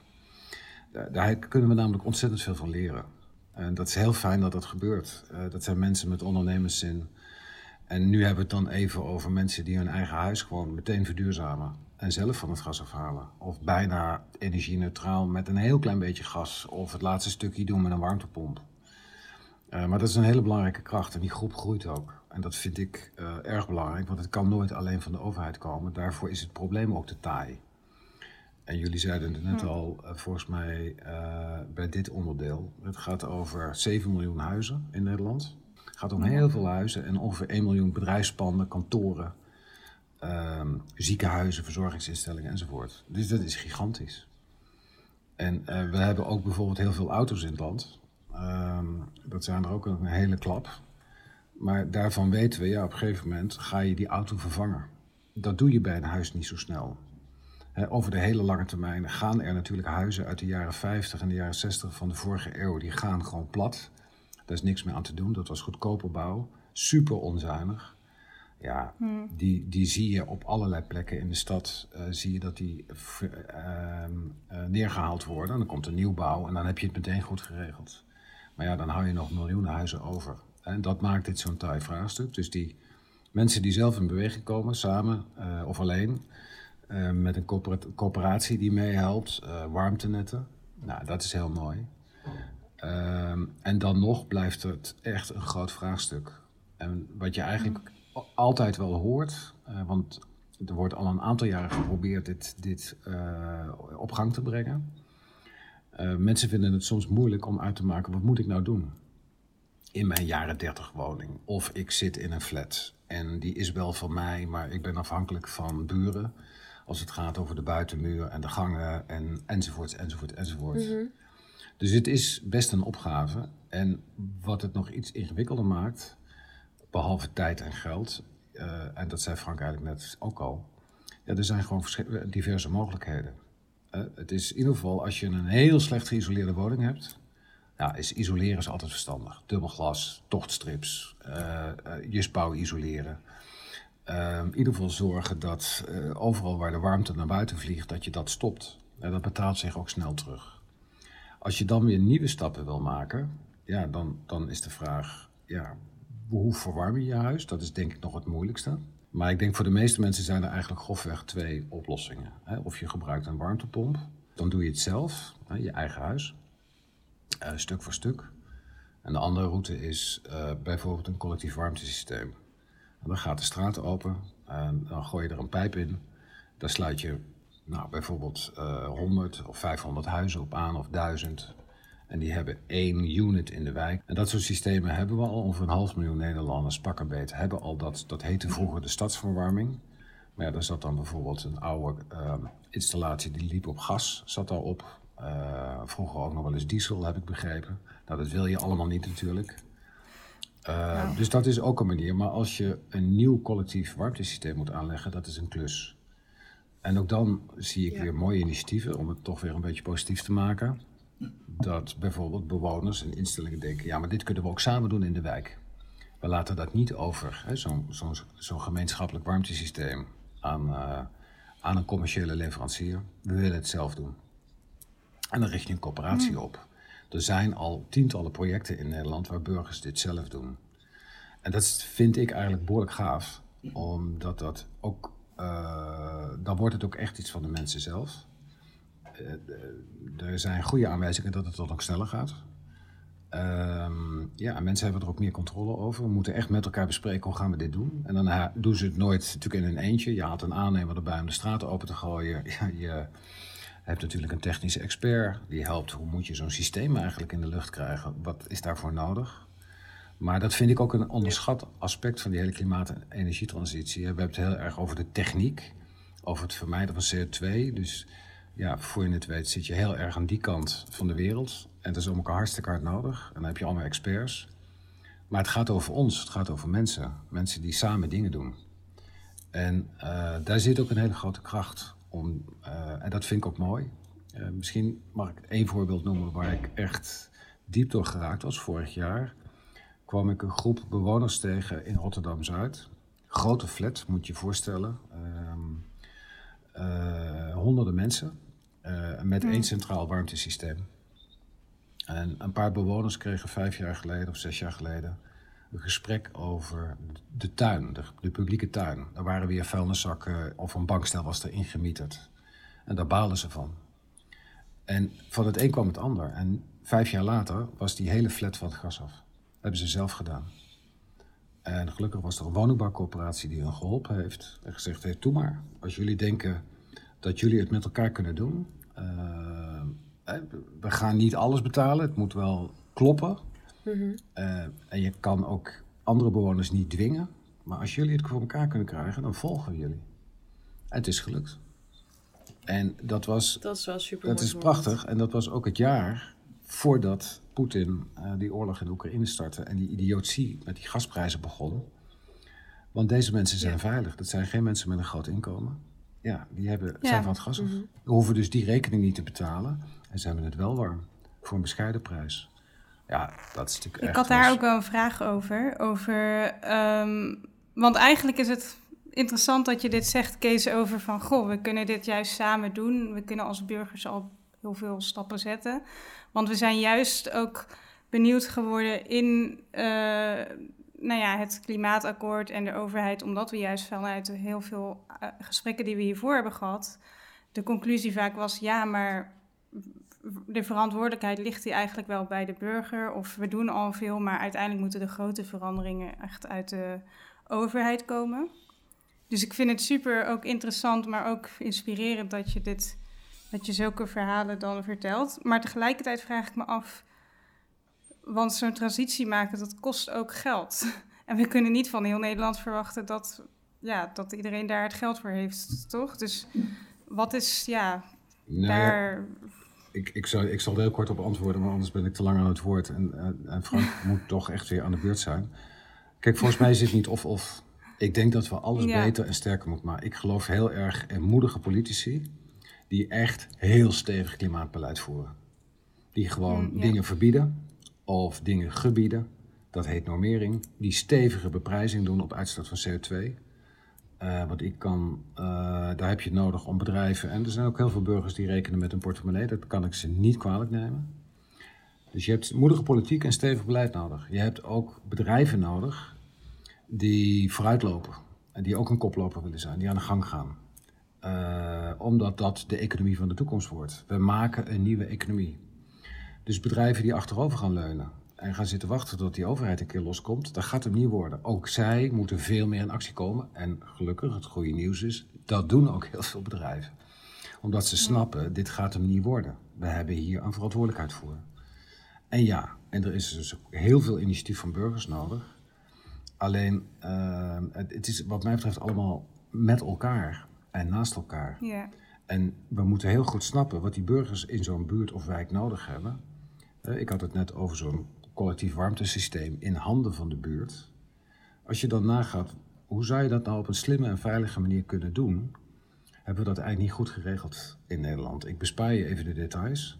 Daar kunnen we namelijk ontzettend veel van leren. En dat is heel fijn dat dat gebeurt. Uh, dat zijn mensen met ondernemerszin. En nu hebben we het dan even over mensen die hun eigen huis gewoon meteen verduurzamen. En zelf van het gas afhalen. Of bijna energie-neutraal met een heel klein beetje gas. Of het laatste stukje doen met een warmtepomp. Uh, maar dat is een hele belangrijke kracht. En die groep groeit ook. En dat vind ik uh, erg belangrijk. Want het kan nooit alleen van de overheid komen. Daarvoor is het probleem ook te taai. En jullie zeiden het net al, uh, volgens mij bij dit onderdeel. Het gaat over 7 miljoen huizen in Nederland. Het gaat om heel veel huizen en ongeveer 1 miljoen bedrijfspanden, kantoren, uh, ziekenhuizen, verzorgingsinstellingen enzovoort. Dus dat is gigantisch. En uh, we hebben ook bijvoorbeeld heel veel auto's in het land. Ehm, dat zijn er ook een hele klap. Maar daarvan weten we, ja, op een gegeven moment ga je die auto vervangen. Dat doe je bij een huis niet zo snel. Over de hele lange termijn gaan er natuurlijk huizen uit de jaren 50 en de jaren 60 van de vorige eeuw, die gaan gewoon plat. Daar is niks meer aan te doen. Dat was goedkope bouw, super onzuinig. Ja, hmm. die, die zie je op allerlei plekken in de stad, uh, zie je dat die uh, uh, neergehaald worden. En dan komt er nieuwbouw en dan heb je het meteen goed geregeld. Maar ja, dan hou je nog miljoenen huizen over. En dat maakt dit zo'n taai vraagstuk. Dus die mensen die zelf in beweging komen, samen of alleen, met een coöperatie die meehelpt, warmtenetten. Nou, dat is heel mooi. Uh, en dan nog blijft het echt een groot vraagstuk. En wat je eigenlijk altijd wel hoort, uh, want er wordt al een aantal jaren geprobeerd dit, dit op gang te brengen. mensen vinden het soms moeilijk om uit te maken, wat moet ik nou doen? In mijn jaren 30 woning. Of ik zit in een flat en die is wel van mij, maar ik ben afhankelijk van buren als het gaat over de buitenmuur en de gangen en enzovoort, enzovoort, enzovoort. Mm -hmm. Dus het is best een opgave. En wat het nog iets ingewikkelder maakt, behalve tijd en geld, uh, en dat zei Frank eigenlijk net ook al, ja, er zijn gewoon diverse mogelijkheden. Uh, het is in ieder geval, als je een heel slecht geïsoleerde woning hebt, is isoleren is altijd verstandig. Dubbel glas, tochtstrips, uh, je spouw isoleren. Uh, in ieder geval zorgen dat overal waar de warmte naar buiten vliegt, dat je dat stopt. En dat betaalt zich ook snel terug. Als je dan weer nieuwe stappen wil maken, ja, dan, dan is de vraag, ja, hoe verwarm je je huis? Dat is denk ik nog het moeilijkste. Maar ik denk voor de meeste mensen zijn er eigenlijk grofweg twee oplossingen. Of je gebruikt een warmtepomp, dan doe je het zelf, je eigen huis, uh, stuk voor stuk. En de andere route is uh, bijvoorbeeld een collectief warmtesysteem. Dan gaat de straat open en dan gooi je er een pijp in. Daar sluit je nou, bijvoorbeeld uh, 100 of 500 huizen op aan of 1000. En die hebben één unit in de wijk. En dat soort systemen hebben we al. Ongeveer een half miljoen Nederlanders, pak een beet, hebben al dat. Dat heette vroeger de stadsverwarming. Maar ja, daar zat dan bijvoorbeeld een oude uh, installatie die liep op gas, zat daarop. Uh, vroeger ook nog wel eens diesel, heb ik begrepen. Nou, dat wil je allemaal niet natuurlijk. Uh, nou. Dus dat is ook een manier. Maar als je een nieuw collectief warmtesysteem moet aanleggen, dat is een klus. En ook dan zie ik ja. weer mooie initiatieven om het toch weer een beetje positief te maken. Dat bijvoorbeeld bewoners en instellingen denken: ja, maar dit kunnen we ook samen doen in de wijk. We laten dat niet over, zo'n zo, zo gemeenschappelijk warmtesysteem, aan, uh, aan een commerciële leverancier. We willen het zelf doen. En dan richt je een coöperatie op. Er zijn al tientallen projecten in Nederland waar burgers dit zelf doen. En dat vind ik eigenlijk behoorlijk gaaf, omdat dat ook, uh, dan wordt het ook echt iets van de mensen zelf. Uh, er zijn goede aanwijzingen dat het dan ook sneller gaat. Um, ja, mensen hebben er ook meer controle over. We moeten echt met elkaar bespreken hoe gaan we dit doen. En dan doen ze het nooit natuurlijk in een eentje. Je haalt een aannemer erbij om de straten open te gooien. (laughs) Je hebt natuurlijk een technische expert die helpt. Hoe moet je zo'n systeem eigenlijk in de lucht krijgen? Wat is daarvoor nodig? Maar dat vind ik ook een onderschat aspect van die hele klimaat- en energietransitie. We hebben het heel erg over de techniek, over het vermijden van CO2. Dus ja, voor je het weet zit je heel erg aan die kant van de wereld. En dat is om elkaar hartstikke hard nodig. En dan heb je allemaal experts. Maar het gaat over ons, het gaat over mensen. Mensen die samen dingen doen. En uh, daar zit ook een hele grote kracht om. Uh, en dat vind ik ook mooi. Uh, misschien mag ik één voorbeeld noemen waar ik echt diep door geraakt was. Vorig jaar kwam ik een groep bewoners tegen in Rotterdam Zuid. Grote flat, moet je je voorstellen. honderden mensen. Met één centraal warmtesysteem. En een paar bewoners kregen vijf jaar geleden of zes jaar geleden een gesprek over de tuin, de, de publieke tuin. Er waren weer vuilniszakken of een bankstel was er ingemieterd. En daar baalden ze van. En van het een kwam het ander. En vijf jaar later was die hele flat van het gas af. Dat hebben ze zelf gedaan. En gelukkig was er een woningbouwcoöperatie die hen geholpen heeft. En gezegd heeft, doe maar. Als jullie denken dat jullie het met elkaar kunnen doen... Uh, we gaan niet alles betalen, het moet wel kloppen. Mm en je kan ook andere bewoners niet dwingen. Maar als jullie het voor elkaar kunnen krijgen, dan volgen jullie. En het is gelukt. En dat was. Dat is wel super. Dat is prachtig. En dat was ook het jaar voordat Poetin uh, die oorlog in Oekraïne startte en die idiotie met die gasprijzen begon. Want deze mensen zijn veilig. Dat zijn geen mensen met een groot inkomen. Ja, die hebben, zijn van het gas af. Mm hoeven dus die rekening niet te betalen. En ze hebben het wel warm. Voor een bescheiden prijs. Ja, dat is natuurlijk Ik had daar ook wel een vraag over. over um, want eigenlijk is het interessant dat je dit zegt, Kees, over van... Goh, we kunnen dit juist samen doen. We kunnen als burgers al heel veel stappen zetten. Want we zijn juist ook benieuwd geworden in... Uh, nou ja, het klimaatakkoord en de overheid, omdat we juist vanuit heel veel uh, gesprekken die we hiervoor hebben gehad, de conclusie vaak was: ja, maar de verantwoordelijkheid ligt hier eigenlijk wel bij de burger. Of we doen al veel, maar uiteindelijk moeten de grote veranderingen echt uit de overheid komen. Dus ik vind het super ook interessant, maar ook inspirerend dat je, dit, dat je zulke verhalen dan vertelt. Maar tegelijkertijd vraag ik me af, want zo'n transitie maken, dat kost ook geld. (laughs) En we kunnen niet van heel Nederland verwachten dat, ja, dat iedereen daar het geld voor heeft, toch? Dus wat is, ja, nou, daar ik, ik, zal, ik zal er heel kort op antwoorden, maar anders ben ik te lang aan het woord. En, en Frank (laughs) moet toch echt weer aan de beurt zijn. Kijk, volgens mij is het niet of-of. Ik denk dat we alles beter en sterker moeten maken. Ik geloof heel erg in moedige politici die echt heel stevig klimaatbeleid voeren. Die gewoon mm, dingen verbieden of dingen gebieden. Dat heet normering. Die stevige beprijzing doen op uitstoot van CO2. Uh, want ik kan, uh, daar heb je het nodig om bedrijven. En er zijn ook heel veel burgers die rekenen met een portemonnee. Dat kan ik ze niet kwalijk nemen. Dus je hebt moedige politiek en stevig beleid nodig. Je hebt ook bedrijven nodig die vooruitlopen. En die ook een koploper willen zijn, die aan de gang gaan. Uh, omdat dat de economie van de toekomst wordt. We maken een nieuwe economie. Dus bedrijven die achterover gaan leunen en gaan zitten wachten tot die overheid een keer loskomt, dat gaat hem niet worden. Ook zij moeten veel meer in actie komen. En gelukkig, het goede nieuws is, dat doen ook heel veel bedrijven. Omdat ze snappen, dit gaat hem niet worden. We hebben hier een verantwoordelijkheid voor. En ja, en er is dus heel veel initiatief van burgers nodig. Alleen, uh, het, het, is wat mij betreft allemaal met elkaar en naast elkaar. En we moeten heel goed snappen wat die burgers in zo'n buurt of wijk nodig hebben. Ik had het net over zo'n collectief warmtesysteem in handen van de buurt. Als je dan nagaat, hoe zou je dat nou op een slimme en veilige manier kunnen doen? Hebben we dat eigenlijk niet goed geregeld in Nederland? Ik bespaar je even de details.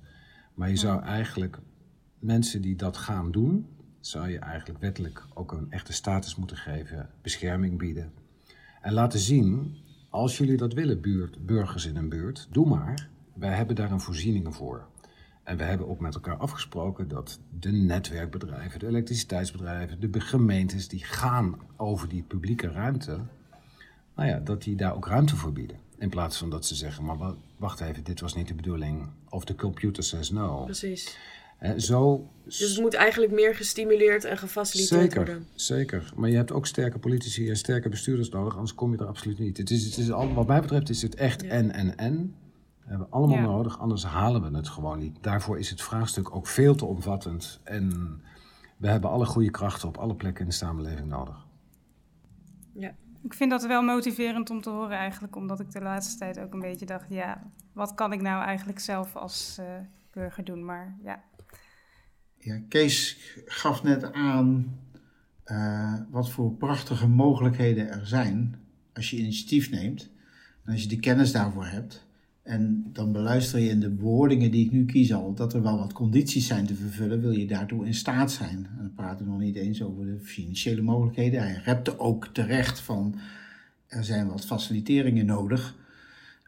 Maar je zou eigenlijk mensen die dat gaan doen, zou je eigenlijk wettelijk ook een echte status moeten geven, bescherming bieden. En laten zien, als jullie dat willen, buurt, burgers in een buurt, doe maar. Wij hebben daar een voorzieningen voor. En we hebben ook met elkaar afgesproken dat de netwerkbedrijven, de elektriciteitsbedrijven, de gemeentes die gaan over die publieke ruimte, nou ja, dat die daar ook ruimte voor bieden. In plaats van dat ze zeggen, maar wacht even, dit was niet de bedoeling. Of de computer says no. Precies. En zo, Dus het moet eigenlijk meer gestimuleerd en gefaciliteerd zeker, worden. zeker. Maar je hebt ook sterke politici en sterke bestuurders nodig, anders kom je er absoluut niet. Het is, het is al, wat mij betreft is het echt Ja. en en en. We hebben allemaal Ja. nodig, anders halen we het gewoon niet. Daarvoor is het vraagstuk ook veel te omvattend. En we hebben alle goede krachten op alle plekken in de samenleving nodig. Ik vind dat wel motiverend om te horen eigenlijk, omdat ik de laatste tijd ook een beetje dacht, ja, wat kan ik nou eigenlijk zelf als eh, burger doen? Maar ja, Ja, Kees gaf net aan eh, wat voor prachtige mogelijkheden er zijn als je initiatief neemt en als je de kennis daarvoor hebt. En dan beluister je in de bewoordingen die ik nu kies al dat er wel wat condities zijn te vervullen, wil je daartoe in staat zijn. En dan praten we nog niet eens over de financiële mogelijkheden. Hij repte ook terecht van er zijn wat faciliteringen nodig.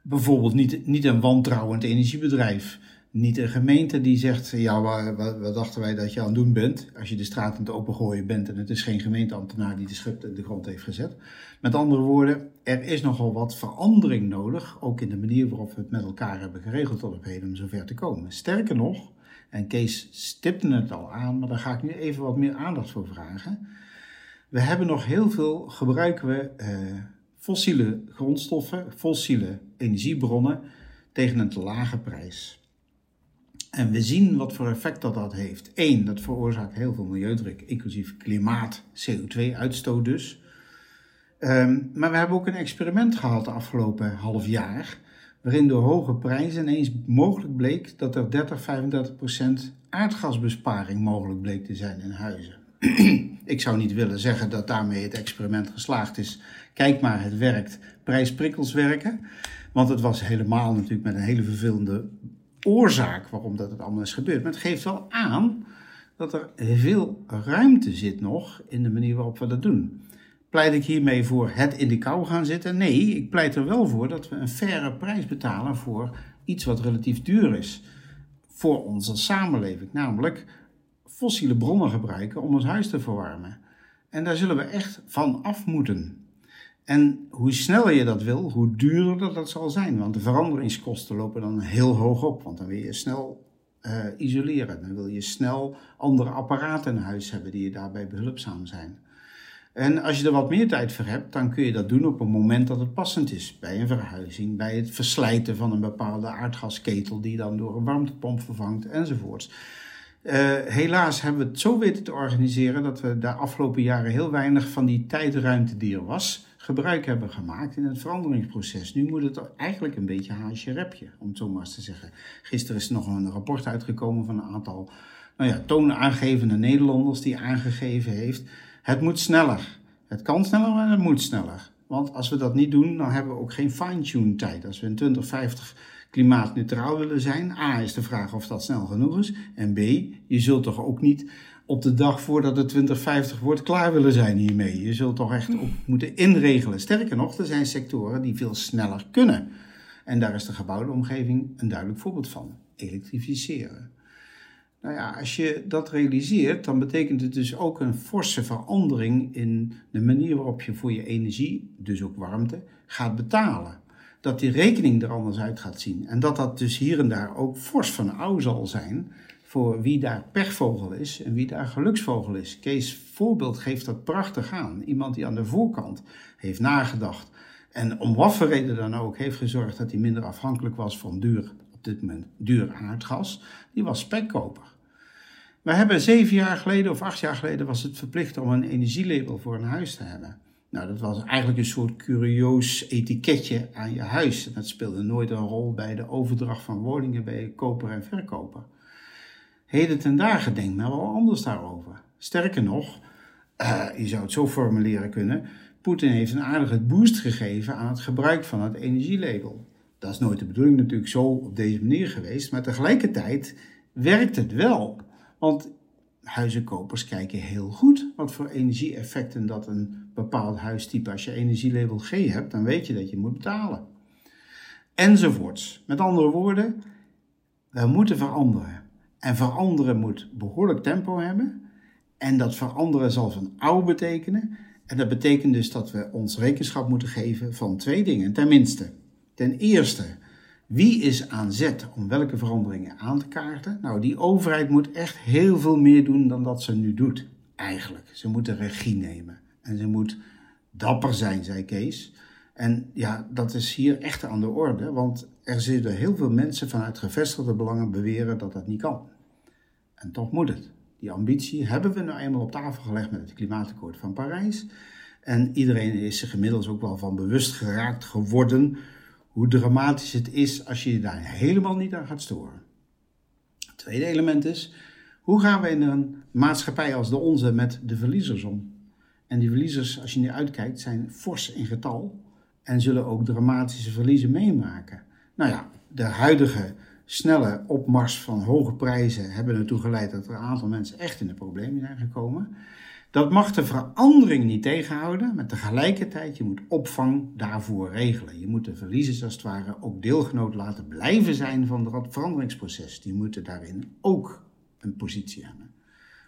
Bijvoorbeeld niet, niet een wantrouwend energiebedrijf. Niet een gemeente die zegt, ja, wat, wat, dachten wij dat je aan het doen bent? Als je de straat aan het opengooien bent en het is geen gemeenteambtenaar die de schip in de grond heeft gezet. Met andere woorden, er is nogal wat verandering nodig, ook in de manier waarop we het met elkaar hebben geregeld tot op heden om zover te komen. Sterker nog, en Kees stipte het al aan, maar daar ga ik nu even wat meer aandacht voor vragen. We hebben nog heel veel, gebruiken we eh, fossiele grondstoffen, fossiele energiebronnen tegen een te lage prijs. En we zien wat voor effect dat dat heeft. Eén, dat veroorzaakt heel veel milieudruk, inclusief klimaat, CO2-uitstoot dus. Ehm, maar we hebben ook een experiment gehad de afgelopen half jaar, waarin door hoge prijzen ineens mogelijk bleek dat er 30, 35 procent aardgasbesparing mogelijk bleek te zijn in huizen. (clears throat) Ik zou niet willen zeggen dat daarmee het experiment geslaagd is. Kijk maar, het werkt. Prijsprikkels werken. Want het was helemaal natuurlijk met een hele vervelende oorzaak waarom dat het allemaal is gebeurd. Maar het geeft wel aan dat er veel ruimte zit nog in de manier waarop we dat doen. Pleit ik hiermee voor het in de kou gaan zitten? Nee, ik pleit er wel voor dat we een faire prijs betalen voor iets wat relatief duur is. Voor onze samenleving, namelijk fossiele bronnen gebruiken om ons huis te verwarmen. En daar zullen we echt van af moeten. En hoe sneller je dat wil, hoe duurder dat zal zijn. Want de veranderingskosten lopen dan heel hoog op. Want dan wil je snel eh, isoleren. Dan wil je snel andere apparaten in huis hebben die je daarbij behulpzaam zijn. En als je er wat meer tijd voor hebt, dan kun je dat doen op een moment dat het passend is. Bij een verhuizing, bij het verslijten van een bepaalde aardgasketel die dan door een warmtepomp vervangt enzovoorts. Uh, helaas hebben we het zo weten te organiseren dat we de afgelopen jaren heel weinig van die tijdruimte die er was, gebruik hebben gemaakt in het veranderingsproces. Nu moet het eigenlijk een beetje haasje repje, om het zo maar eens te zeggen. Gisteren is nog een rapport uitgekomen van een aantal nou ja, toonaangevende Nederlanders die aangegeven heeft, het moet sneller. Het kan sneller, maar het moet sneller. Want als we dat niet doen, dan hebben we ook geen fine-tune tijd. Als we in 2050 klimaatneutraal willen zijn, A is de vraag of dat snel genoeg is. En B, je zult toch ook niet op de dag voordat het 2050 wordt klaar willen zijn hiermee. Je zult toch echt ook moeten inregelen. Sterker nog, er zijn sectoren die veel sneller kunnen. En daar is de gebouwde omgeving een duidelijk voorbeeld van. Elektrificeren. Nou ja, als je dat realiseert, dan betekent het dus ook een forse verandering in de manier waarop je voor je energie, dus ook warmte, gaat betalen. Dat die rekening er anders uit gaat zien. En dat dat dus hier en daar ook fors van oude zal zijn voor wie daar pechvogel is en wie daar geluksvogel is. Kees voorbeeld geeft dat prachtig aan. Iemand die aan de voorkant heeft nagedacht en om wat voor reden dan ook heeft gezorgd dat hij minder afhankelijk was van duur, op dit moment duur aardgas, die was spekkoper. We hebben zeven jaar geleden of acht jaar geleden was het verplicht om een energielabel voor een huis te hebben. Nou, dat was eigenlijk een soort curieus etiketje aan je huis. Dat speelde nooit een rol bij de overdracht van woningen bij koper en verkoper. Heden ten dagen denkt men wel anders daarover. Sterker nog, uh, je zou het zo formuleren kunnen, Poetin heeft een aardige boost gegeven aan het gebruik van het energielabel. Dat is nooit de bedoeling natuurlijk zo op deze manier geweest, maar tegelijkertijd werkt het wel. Want huizenkopers kijken heel goed wat voor energieeffecten dat een bepaald huistype, als je energielabel G hebt, dan weet je dat je moet betalen. Enzovoorts. Met andere woorden, we moeten veranderen. En veranderen moet behoorlijk tempo hebben. En dat veranderen zal van oude betekenen. En dat betekent dus dat we ons rekenschap moeten geven van twee dingen, tenminste. Ten eerste, wie is aan zet om welke veranderingen aan te kaarten? Nou, die overheid moet echt heel veel meer doen dan dat ze nu doet, eigenlijk. Ze moet de regie nemen. En ze moet dapper zijn, zei Kees. En ja, dat is hier echt aan de orde, want er zitten heel veel mensen vanuit gevestigde belangen beweren dat dat niet kan. En toch moet het. Die ambitie hebben we nou eenmaal op tafel gelegd met het Klimaatakkoord van Parijs. En iedereen is zich inmiddels ook wel van bewust geraakt geworden hoe dramatisch het is als je je daar helemaal niet aan gaat storen. Het tweede element is, hoe gaan we in een maatschappij als de onze met de verliezers om? En die verliezers, als je nu uitkijkt, zijn fors in getal en zullen ook dramatische verliezen meemaken. Nou ja, de huidige snelle opmars van hoge prijzen hebben ertoe geleid dat er een aantal mensen echt in de problemen zijn gekomen. Dat mag de verandering niet tegenhouden, maar tegelijkertijd je moet opvang daarvoor regelen. Je moet de verliezers als het ware ook deelgenoot laten blijven zijn van dat veranderingsproces. Die moeten daarin ook een positie hebben.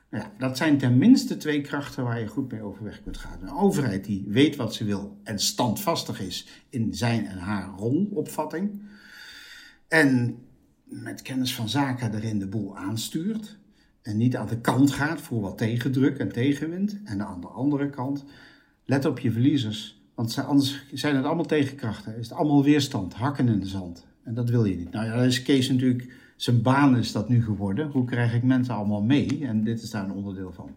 Nou ja, dat zijn tenminste twee krachten waar je goed mee overweg kunt gaan. Een overheid die weet wat ze wil en standvastig is in zijn en haar rolopvatting. En met kennis van zaken erin de boel aanstuurt. En niet aan de kant gaat voor wat tegendruk en tegenwind. En aan de andere kant, let op je verliezers. Want anders zijn het allemaal tegenkrachten. Is het allemaal weerstand, hakken in de zand. En dat wil je niet. Nou ja, dat is Kees natuurlijk, zijn baan is dat nu geworden. Hoe krijg ik mensen allemaal mee? En dit is daar een onderdeel van.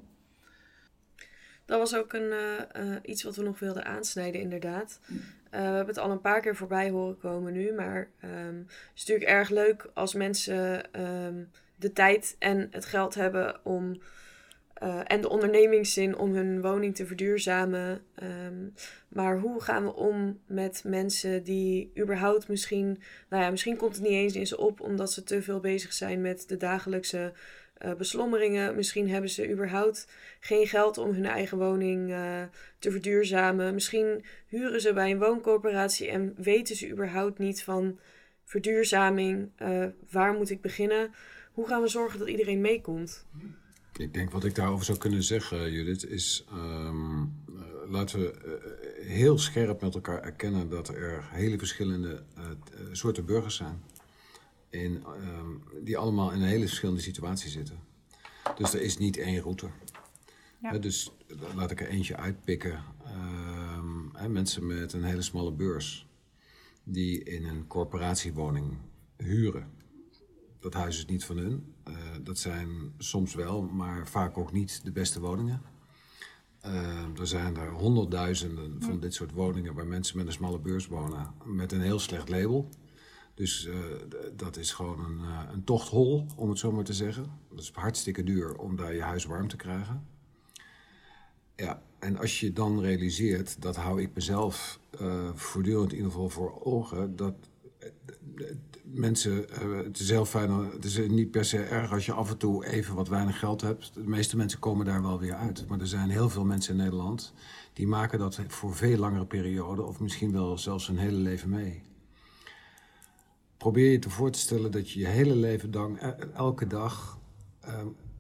Dat was ook een, uh, iets wat we nog wilden aansnijden, inderdaad. Uh, we hebben het al een paar keer voorbij horen komen nu. Maar um, het is natuurlijk erg leuk als mensen um, de tijd en het geld hebben om. Uh, en de ondernemingszin om hun woning te verduurzamen. Um, maar hoe gaan we om met mensen die überhaupt misschien. Nou ja, misschien komt het niet eens in ze op omdat ze te veel bezig zijn met de dagelijkse uh, beslommeringen. Misschien hebben ze überhaupt geen geld om hun eigen woning uh, te verduurzamen. Misschien huren ze bij een wooncorporatie en weten ze überhaupt niet van verduurzaming. Uh, waar moet ik beginnen? Hoe gaan we zorgen dat iedereen meekomt? Ik denk wat ik daarover zou kunnen zeggen, Judith, is um, laten we heel scherp met elkaar erkennen dat er hele verschillende soorten burgers zijn in, um, die allemaal in een hele verschillende situatie zitten. Dus er is niet één route. Ja. dus laat ik er eentje uitpikken. Um, mensen met een hele smalle beurs die in een corporatiewoning huren. Dat huis is niet van hun. Uh, dat zijn soms wel, maar vaak ook niet de beste woningen. Uh, er zijn er honderdduizenden van dit soort woningen waar mensen met een smalle beurs wonen met een heel slecht label. Dus uh, dat is gewoon een, uh, een tochthol, om het zo maar te zeggen. Dat is hartstikke duur om daar je huis warm te krijgen. Ja, en als je dan realiseert, dat hou ik mezelf uh, voortdurend in ieder geval voor ogen, dat mensen, het is heel fijn, het is niet per se erg als je af en toe even wat weinig geld hebt. De meeste mensen komen daar wel weer uit. Maar er zijn heel veel mensen in Nederland die maken dat voor veel langere perioden, of misschien wel zelfs hun hele leven mee probeer je te voor te stellen dat je je hele leven lang, e-, elke dag, uh,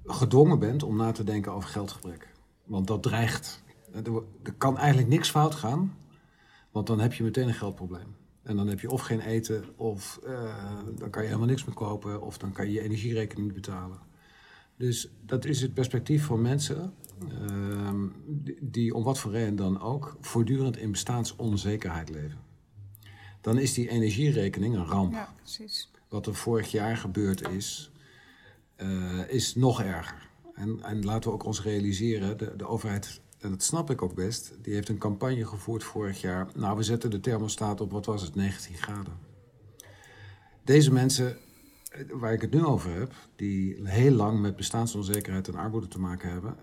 gedwongen bent om na te denken over geldgebrek. Want dat dreigt. Er, er, kan eigenlijk niks fout gaan, want dan heb je meteen een geldprobleem. En dan heb je of geen eten, of dan kan je helemaal niks meer kopen, of dan kan je je energierekening niet betalen. Dus dat is het perspectief voor mensen die, die om wat voor reden dan ook voortdurend in bestaansonzekerheid leven dan is die energierekening een ramp. Ja, precies. Wat er vorig jaar gebeurd is, uh, is nog erger. En, en, laten we ook ons realiseren, de, de overheid, en dat snap ik ook best, die heeft een campagne gevoerd vorig jaar. Nou, we zetten de thermostaat op, wat was het, 19 graden. Deze mensen, eh, waar ik het nu over heb, die heel lang met bestaansonzekerheid en armoede te maken hebben,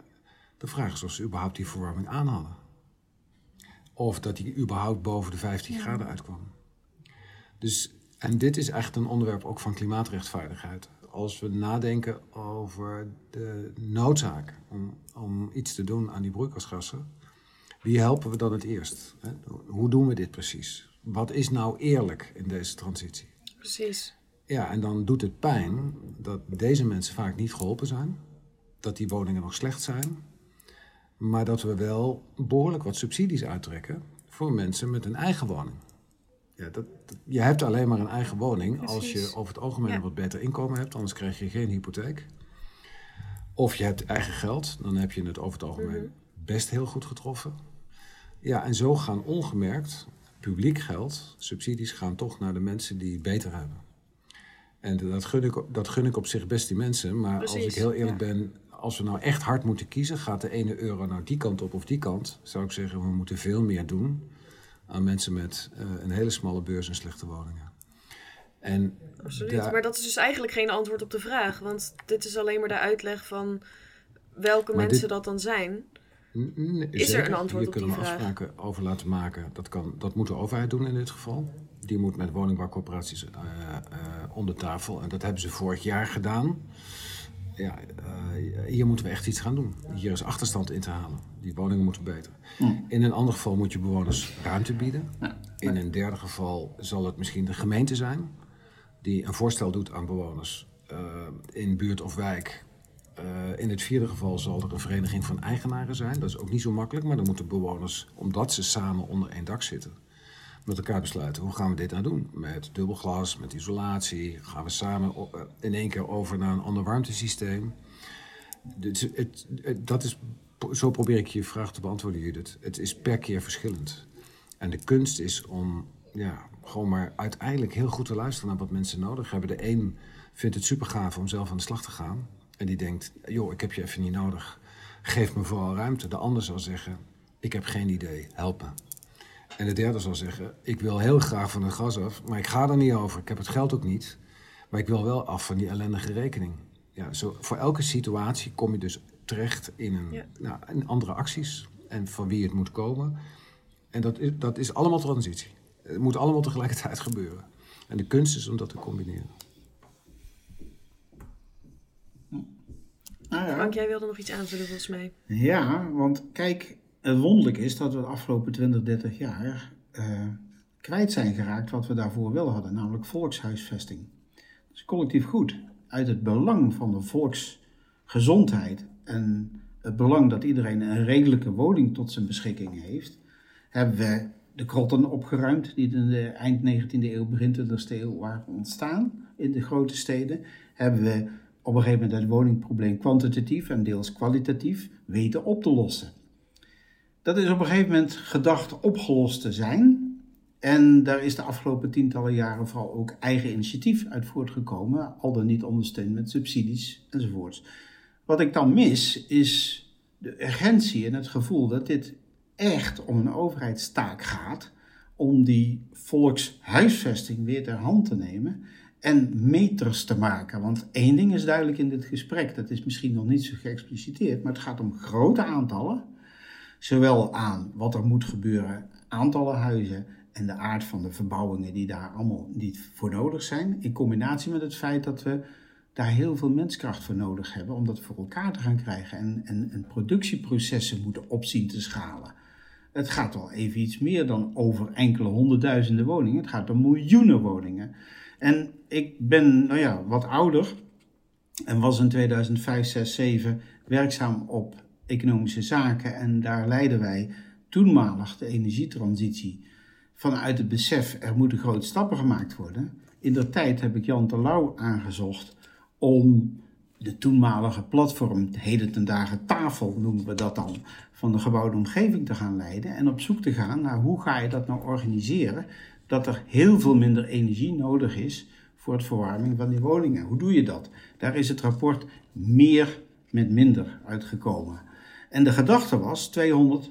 de vraag is of ze überhaupt die verwarming aan hadden. Of dat die überhaupt boven de 15 graden uitkwam. Dus, en dit is echt een onderwerp ook van klimaatrechtvaardigheid. Als we nadenken over de noodzaak om, om iets te doen aan die broeikasgassen, wie helpen we dan het eerst? Hoe doen we dit precies? Wat is nou eerlijk in deze transitie? Precies. Ja, en dan doet het pijn dat deze mensen vaak niet geholpen zijn. Dat die woningen nog slecht zijn. Maar dat we wel behoorlijk wat subsidies uittrekken voor mensen met een eigen woning. Ja, dat, dat- je hebt alleen maar een eigen woning als je over het algemeen Ja. een wat beter inkomen hebt. Anders krijg je geen hypotheek. Of je hebt eigen geld, dan heb je het over het algemeen Mhm. best heel goed getroffen. Ja, en zo gaan ongemerkt publiek geld, subsidies gaan toch naar de mensen die het beter hebben. En dat gun ik, dat gun ik op zich best die mensen. Maar als ik heel eerlijk ja. ben, als we nou echt hard moeten kiezen, gaat de ene euro nou die kant op of die kant, zou ik zeggen, we moeten veel meer doen aan mensen met eh, een hele smalle beurs en slechte woningen. En Absoluut. daar- Maar dat is dus eigenlijk geen antwoord op de vraag. Want dit is alleen maar de uitleg van welke Maar mensen dit- dat dan zijn. Is er een antwoord Hier op kunnen die we vraag? afspraken over laten maken. Dat, kan, dat moet de overheid doen in dit geval. Die moet met woningbouwcorporaties eh, eh, onder tafel. En dat hebben ze vorig jaar gedaan. Ja, eh, hier moeten we echt iets gaan doen. Hier is achterstand in te halen. Die woningen moeten beter. In een ander geval moet je bewoners ruimte bieden. In een derde geval zal het misschien de gemeente zijn... die een voorstel doet aan bewoners eh, in buurt of wijk... Eh, in het vierde geval zal er een vereniging van eigenaren zijn. Dat is ook niet zo makkelijk, maar dan moeten bewoners, omdat ze samen onder één dak zitten, met elkaar besluiten hoe gaan we dit nou doen? Met dubbelglas, met isolatie, gaan we samen eh, in één keer over naar een ander warmtesysteem. Dat is, zo probeer ik je vraag te beantwoorden, Judith. Het is per keer verschillend. En de kunst is om ja, gewoon maar uiteindelijk heel goed te luisteren naar wat mensen nodig hebben. De een vindt het super gaaf om zelf aan de slag te gaan. En die denkt, joh, ik heb je even niet nodig. Geef me vooral ruimte. De ander zal zeggen, ik heb geen idee, help me. En de derde zal zeggen, ik wil heel graag van het gas af, maar ik ga er niet over. Ik heb het geld ook niet. Maar ik wil wel af van die ellendige rekening. Ja, zo, voor elke situatie kom je dus terecht in, een, Ja. nou, in andere acties. En van wie het moet komen. En dat is, dat is allemaal transitie. Het moet allemaal tegelijkertijd gebeuren. En de kunst is om dat te combineren. Nou. Frank, jij wilde nog iets aanvullen volgens mij. Ja, want kijk, het wonderlijk is dat we de afgelopen 20, 30 jaar eh, kwijt zijn geraakt wat we daarvoor wel hadden, namelijk volkshuisvesting. Is collectief goed. Uit het belang van de volksgezondheid en het belang dat iedereen een redelijke woning tot zijn beschikking heeft, hebben we de krotten opgeruimd die in de eind 19e eeuw, begin 20e eeuw waren ontstaan in de grote steden. Hebben we op een gegeven moment het woningprobleem kwantitatief en deels kwalitatief weten op te lossen. Dat is op een gegeven moment gedacht opgelost te zijn. En daar is de afgelopen tientallen jaren vooral ook eigen initiatief uit voortgekomen, al dan niet ondersteund met subsidies enzovoorts. Wat ik dan mis is de urgentie en het gevoel dat dit echt om een overheidstaak gaat om die volkshuisvesting weer ter hand te nemen en meters te maken. Want één ding is duidelijk in dit gesprek, dat is misschien nog niet zo geëxpliciteerd, maar het gaat om grote aantallen. Zowel aan wat er moet gebeuren, aantallen huizen en de aard van de verbouwingen die daar allemaal niet voor nodig zijn. In combinatie met het feit dat we daar heel veel menskracht voor nodig hebben om dat voor elkaar te gaan krijgen en, en, en productieprocessen moeten opzien te schalen. Het gaat wel even iets meer dan over enkele honderdduizenden woningen. Het gaat om miljoenen woningen. En ik ben, nou ja, wat ouder en was in 2005, 6, 7 werkzaam op economische zaken. En daar leidden wij toenmalig de energietransitie vanuit het besef er moeten grote stappen gemaakt worden. In der tijd heb ik Jan Terlouw aangezocht om de toenmalige platform, heden ten dagen tafel noemen we dat dan, van de gebouwde omgeving te gaan leiden en op zoek te gaan naar hoe ga je dat nou organiseren, dat er heel veel minder energie nodig is voor het verwarming van die woningen. Hoe doe je dat? Daar is het rapport meer met minder uitgekomen. En de gedachte was 200,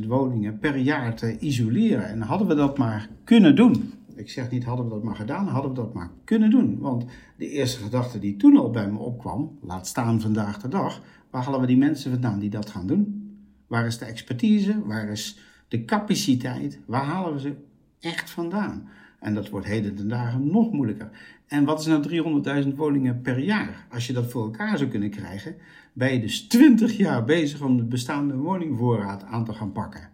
300.000 woningen per jaar te isoleren. En hadden we dat maar kunnen doen. Ik zeg niet hadden we dat maar gedaan, hadden we dat maar kunnen doen. Want de eerste gedachte die toen al bij me opkwam, laat staan vandaag de dag, waar halen we die mensen vandaan die dat gaan doen? Waar is de expertise? Waar is de capaciteit? Waar halen we ze echt vandaan? En dat wordt heden ten dagen nog moeilijker. En wat is nou 300.000 woningen per jaar? Als je dat voor elkaar zou kunnen krijgen, ben je dus 20 jaar bezig om de bestaande woningvoorraad aan te gaan pakken.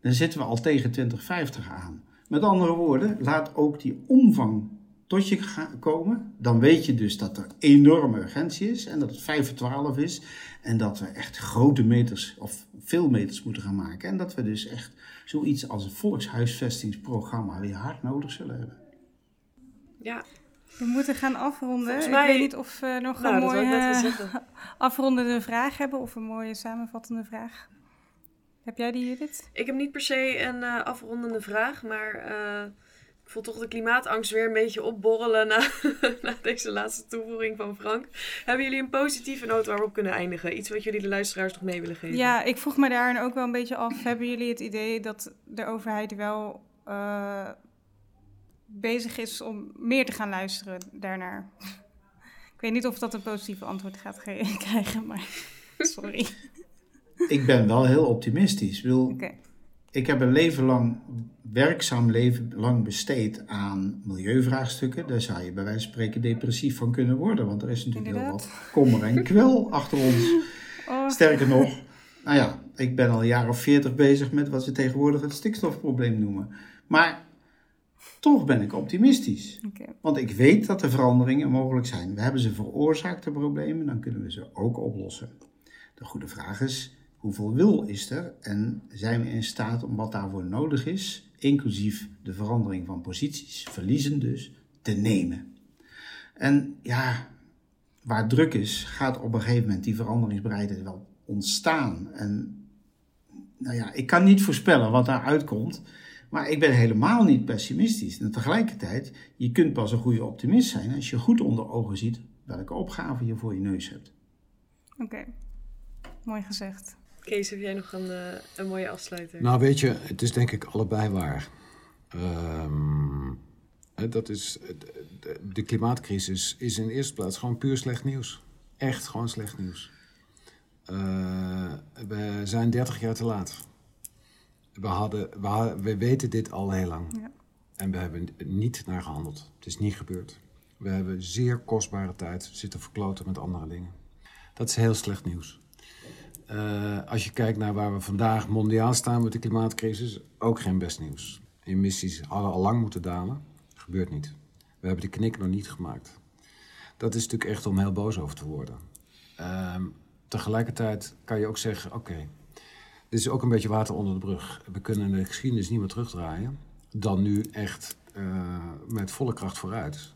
Dan zitten we al tegen 2050 aan. Met andere woorden, laat ook die omvang tot je komen. Dan weet je dus dat er enorme urgentie is en dat het 5 voor 12 is. En dat we echt grote meters of veel meters moeten gaan maken. En dat we dus echt zoiets als een volkshuisvestingsprogramma weer hard nodig zullen hebben. Ja. We moeten gaan afronden. mij... Ik weet niet of we nog nou, een mooie (laughs) afrondende vraag hebben of een mooie samenvattende vraag. Heb jij die, Judith? Ik heb niet per se een uh, afrondende vraag, maar uh, ik voel toch de klimaatangst weer een beetje opborrelen na, (laughs) na, deze laatste toevoeging van Frank. Hebben jullie een positieve noot waarop kunnen eindigen? Iets wat jullie de luisteraars nog mee willen geven? Ja, ik vroeg me daar ook wel een beetje af. Hebben jullie het idee dat de overheid wel uh, bezig is om meer te gaan luisteren daarnaar? ik weet niet of dat een positief antwoord gaat (laughs) krijgen, maar (laughs) sorry. Ik ben wel heel optimistisch. Ik, okay. ik heb een leven lang, werkzaam leven lang besteed aan milieuvraagstukken. Daar zou je bij wijze van spreken depressief van kunnen worden. Want er is natuurlijk Inderdaad. heel wat kommer en kwel achter ons. (laughs) Oh. Sterker nog, nou ja, ik ben al een jaar of veertig bezig met wat we tegenwoordig het stikstofprobleem noemen. Maar toch ben ik optimistisch. Okay. Want ik weet dat er veranderingen mogelijk zijn. We hebben ze veroorzaakt, de problemen, dan kunnen we ze ook oplossen. De goede vraag is, hoeveel wil is er en zijn we in staat om wat daarvoor nodig is, inclusief de verandering van posities, verliezen dus, te nemen. En ja, waar druk is, gaat op een gegeven moment die veranderingsbereidheid wel ontstaan. En nou ja, ik kan niet voorspellen wat daaruit komt, maar ik ben helemaal niet pessimistisch. En tegelijkertijd, je kunt pas een goede optimist zijn als je goed onder ogen ziet welke opgave je voor je neus hebt. Oké, okay. mooi gezegd. Kees, heb jij nog een, uh, een mooie afsluiter? Nou, weet je, het is denk ik allebei waar. Um, dat is, de, de klimaatcrisis is in eerste plaats gewoon puur slecht nieuws. Echt gewoon slecht nieuws. Uh, we zijn 30 jaar te laat. We, hadden, we, hadden, we weten dit al heel lang. Ja. En we hebben niet naar gehandeld. Het is niet gebeurd. We hebben zeer kostbare tijd zitten verkloten met andere dingen. Dat is heel slecht nieuws. Uh, als je kijkt naar waar we vandaag mondiaal staan met de klimaatcrisis, ook geen best nieuws. Emissies hadden al lang moeten dalen. Gebeurt niet. We hebben de knik nog niet gemaakt. Dat is natuurlijk echt om heel boos over te worden. Uh, tegelijkertijd kan je ook zeggen, oké, okay, dit is ook een beetje water onder de brug. We kunnen de geschiedenis niet meer terugdraaien. Dan nu echt uh, met volle kracht vooruit.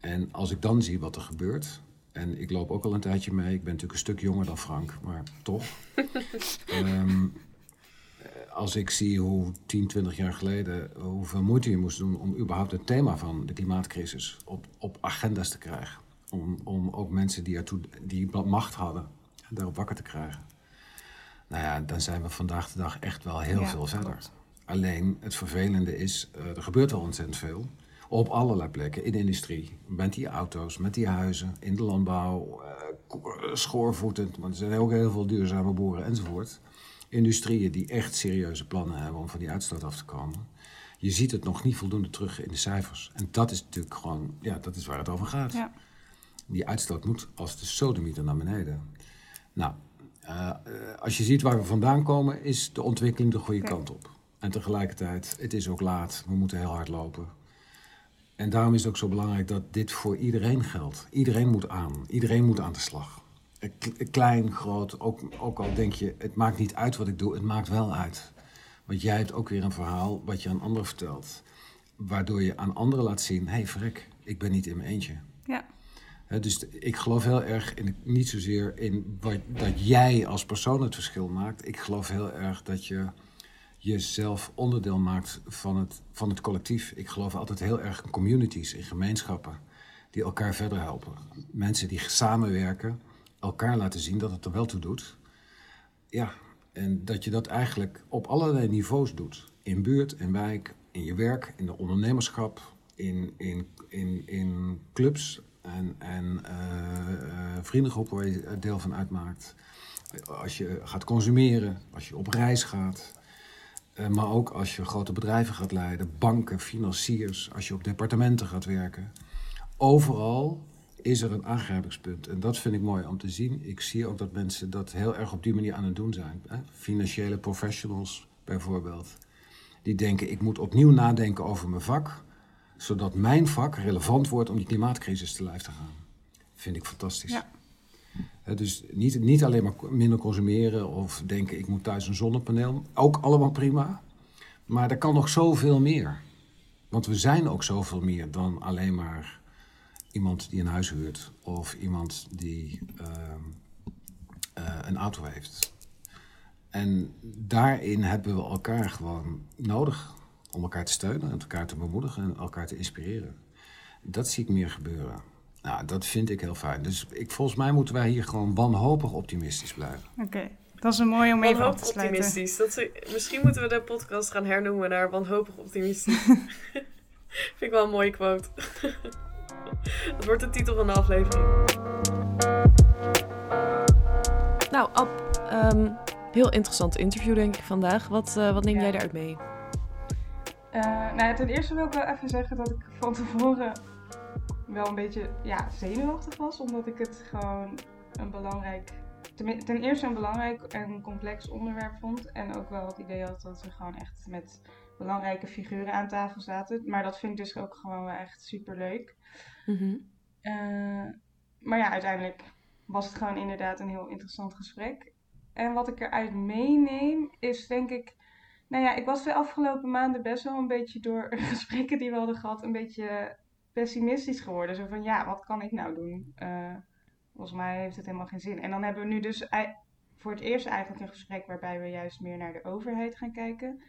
En als ik dan zie wat er gebeurt, en ik loop ook al een tijdje mee. Ik ben natuurlijk een stuk jonger dan Frank, maar toch. um, (laughs) als ik zie hoe 10, 20 jaar geleden hoeveel moeite je moest doen om überhaupt het thema van de klimaatcrisis op, op agenda's te krijgen. Om, om ook mensen die, ertoe, die macht hadden, daarop wakker te krijgen. Nou ja, dan zijn we vandaag de dag echt wel heel Ja, veel verder. klopt. Alleen het vervelende is, eh, er gebeurt wel ontzettend veel. Op allerlei plekken, in de industrie, met die auto's, met die huizen, in de landbouw, eh, eh, schoorvoetend, want er zijn ook heel veel duurzame boeren enzovoort. Industrieën die echt serieuze plannen hebben om van die uitstoot af te komen. Je ziet het nog niet voldoende terug in de cijfers. En dat is natuurlijk gewoon, ja, dat is waar het over gaat. Ja. Die uitstoot moet als de sodemieter naar beneden. Nou, eh, als je ziet waar we vandaan komen, is de ontwikkeling de goede kant op. En tegelijkertijd, het is ook laat, we moeten heel hard lopen. En daarom is het ook zo belangrijk dat dit voor iedereen geldt. Iedereen moet aan, iedereen moet aan de slag. Klein, groot, ook, ook al denk je, het maakt niet uit wat ik doe, het maakt wel uit. Want jij hebt ook weer een verhaal wat je aan anderen vertelt. Waardoor je aan anderen laat zien, hé hey, verrek, ik ben niet in mijn eentje. Ja. Dus ik geloof heel erg in, niet zozeer in wat, dat jij als persoon het verschil maakt. Ik geloof heel erg dat je jezelf onderdeel maakt van het, van het collectief. Ik geloof altijd heel erg in communities, in gemeenschappen die elkaar verder helpen. Mensen die samenwerken, elkaar laten zien dat het er wel toe doet. Ja, en dat je dat eigenlijk op allerlei niveaus doet. In buurt, in wijk, in je werk, in de ondernemerschap, in, in, in, in clubs en, en eh, eh, vriendengroepen waar je deel van uitmaakt. Als je gaat consumeren, als je op reis gaat. Eh, maar ook als je grote bedrijven gaat leiden, banken, financiers, als je op departementen gaat werken. Overal is er een aangrijpingspunt. En dat vind ik mooi om te zien. Ik zie ook dat mensen dat heel erg op die manier aan het doen zijn. Financiële professionals bijvoorbeeld. Die denken, ik moet opnieuw nadenken over mijn vak. Zodat mijn vak relevant wordt om die klimaatcrisis te lijf te gaan. Vind ik fantastisch. Ja. Dus niet, niet alleen maar minder consumeren of denken ik moet thuis een zonnepaneel. Ook allemaal prima. Maar er kan nog zoveel meer. Want we zijn ook zoveel meer dan alleen maar iemand die een huis huurt of iemand die ehm, eh, een auto heeft. En daarin hebben we elkaar gewoon nodig om elkaar te steunen en elkaar te bemoedigen en elkaar te inspireren. Dat zie ik meer gebeuren. Nou, dat vind ik heel fijn. Dus ik, volgens mij moeten wij hier gewoon wanhopig optimistisch blijven. Oké, dat is een mooi om even af Wanhopig te sluiten. optimistisch. Dat is- misschien moeten we de podcast gaan hernoemen naar wanhopig optimistisch. (laughs) Vind ik wel een mooie quote. (laughs) dat wordt de titel van de aflevering. Nou, Ab, ehm, heel interessant interview denk ik vandaag. Wat, eh, wat neem Ja. jij eruit mee? Eh, nou ja, ten eerste wil ik wel even zeggen dat ik van tevoren wel een beetje ja, zenuwachtig was. Omdat ik het gewoon een belangrijk, ten eerste een belangrijk en complex onderwerp vond. En ook wel het idee had dat we gewoon echt met belangrijke figuren aan tafel zaten. Maar dat vind ik dus ook gewoon wel echt super leuk. Mhm. maar ja, uiteindelijk was het gewoon inderdaad een heel interessant gesprek. En wat ik eruit meeneem is denk ik. Nou ja, ik was de afgelopen maanden best wel een beetje door (laughs) gesprekken die we hadden gehad, een beetje pessimistisch geworden. Zo van ja, wat kan ik nou doen? Eh, volgens mij heeft het helemaal geen zin. En dan hebben we nu dus voor het eerst eigenlijk een gesprek waarbij we juist meer naar de overheid gaan kijken.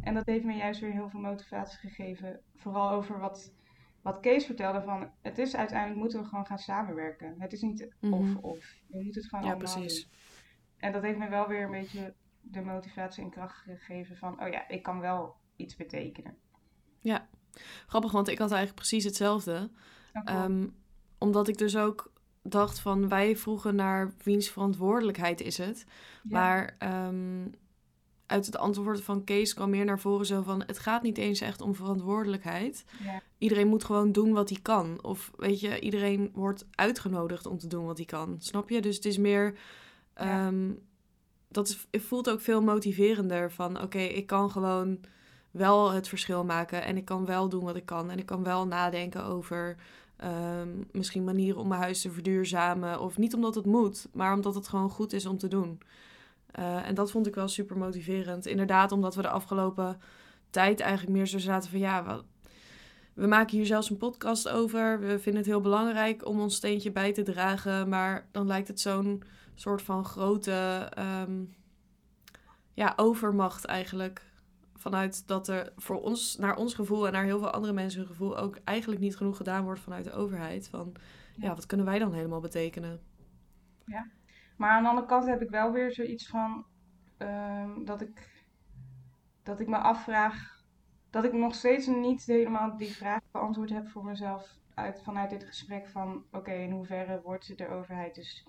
En dat heeft me juist weer heel veel motivatie gegeven. Vooral over wat, wat Kees vertelde van het is uiteindelijk moeten we gewoon gaan samenwerken. Het is niet Mhm. of of. We moeten het gewoon Ja, allemaal precies. doen. En dat heeft me wel weer een beetje de motivatie en kracht gegeven van oh ja, ik kan wel iets betekenen. Grappig, want ik had eigenlijk precies hetzelfde. Oh. Ehm, omdat ik dus ook dacht van wij vroegen naar wiens verantwoordelijkheid is het. Ja. Maar ehm, uit het antwoord van Kees kwam meer naar voren zo van het gaat niet eens echt om verantwoordelijkheid. Ja. Iedereen moet gewoon doen wat hij kan. Of weet je, iedereen wordt uitgenodigd om te doen wat hij kan. Snap je? Dus het is meer. Ja. Dat is, voelt ook veel motiverender van oké, ik kan gewoon wel het verschil maken en ik kan wel doen wat ik kan en ik kan wel nadenken over ehm, misschien manieren om mijn huis te verduurzamen of niet omdat het moet, maar omdat het gewoon goed is om te doen. Eh, en dat vond ik wel super motiverend. Inderdaad, omdat we de afgelopen tijd eigenlijk meer zo zaten van ja, we maken hier zelfs een podcast over. We vinden het heel belangrijk om ons steentje bij te dragen, maar dan lijkt het zo'n soort van grote ehm, ja, overmacht eigenlijk. Vanuit dat er voor ons, naar ons gevoel en naar heel veel andere mensen hun gevoel ook eigenlijk niet genoeg gedaan wordt vanuit de overheid. Van ja, Ja. wat kunnen wij dan helemaal betekenen? Maar aan de andere kant heb ik wel weer zoiets van ehm, dat, ik, dat ik me afvraag, dat ik nog steeds niet helemaal die vraag beantwoord heb voor mezelf uit, vanuit dit gesprek van oké, in hoeverre wordt de overheid dus,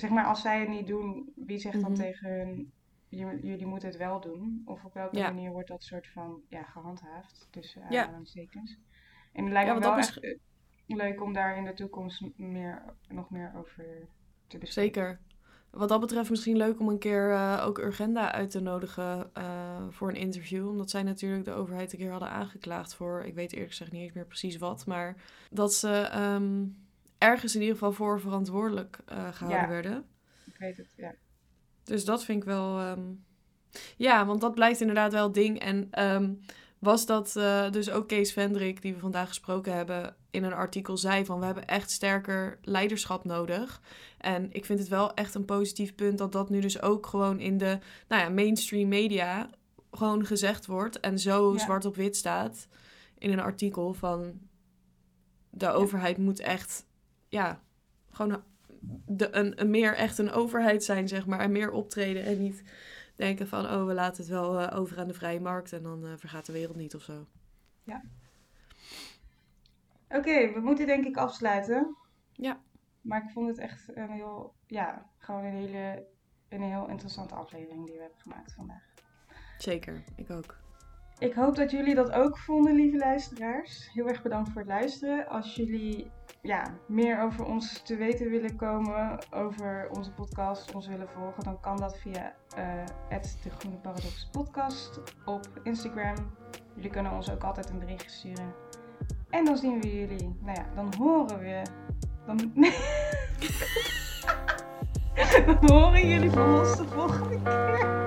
zeg maar als zij het niet doen, wie zegt dan Mhm. tegen hun, "J- jullie moeten het wel doen? Of op welke Ja. manier wordt dat soort van, ja, gehandhaafd, tussen Ja. aanhalingstekens. En het lijkt Ja, me wel is- eh, leuk om daar in de toekomst meer, nog meer over te bespreken. Zeker. Wat dat betreft misschien leuk om een keer eh, ook Urgenda uit te nodigen eh, voor een interview. Omdat zij natuurlijk de overheid een keer hadden aangeklaagd voor, ik weet eerlijk gezegd niet eens meer precies wat. Maar dat ze ehm, ergens in ieder geval voor verantwoordelijk eh, gehouden Ja. werden. Ik weet het, ja. Dus dat vind ik wel. ehm, Ja, want dat blijft inderdaad wel het ding. En ehm, was dat eh, dus ook Kees Vendrik, die we vandaag gesproken hebben, in een artikel zei van we hebben echt sterker leiderschap nodig. En ik vind het wel echt een positief punt dat dat nu dus ook gewoon in de nou ja, mainstream media gewoon gezegd wordt. En zo Ja. zwart op wit staat in een artikel van de overheid moet echt, ja, gewoon de, een, een meer echt een overheid zijn, zeg maar. En meer optreden en niet denken van, oh, we laten het wel eh, over aan de vrije markt en dan eh, vergaat de wereld niet of zo. Oké, we moeten denk ik afsluiten. Ja. Maar ik vond het echt een heel, ja, gewoon een hele, een heel interessante aflevering die we hebben gemaakt vandaag. Zeker, ik ook. Ik hoop dat jullie dat ook vonden, lieve luisteraars. Heel erg bedankt voor het luisteren. Als jullie ja, meer over ons te weten willen komen, over onze podcast, ons willen volgen, dan kan dat via eh de Groene Paradox podcast op Instagram. Jullie kunnen ons ook altijd een berichtje sturen. En dan zien we jullie. Nou ja, dan horen we. Dan, (laughs) dan horen jullie van ons de volgende keer.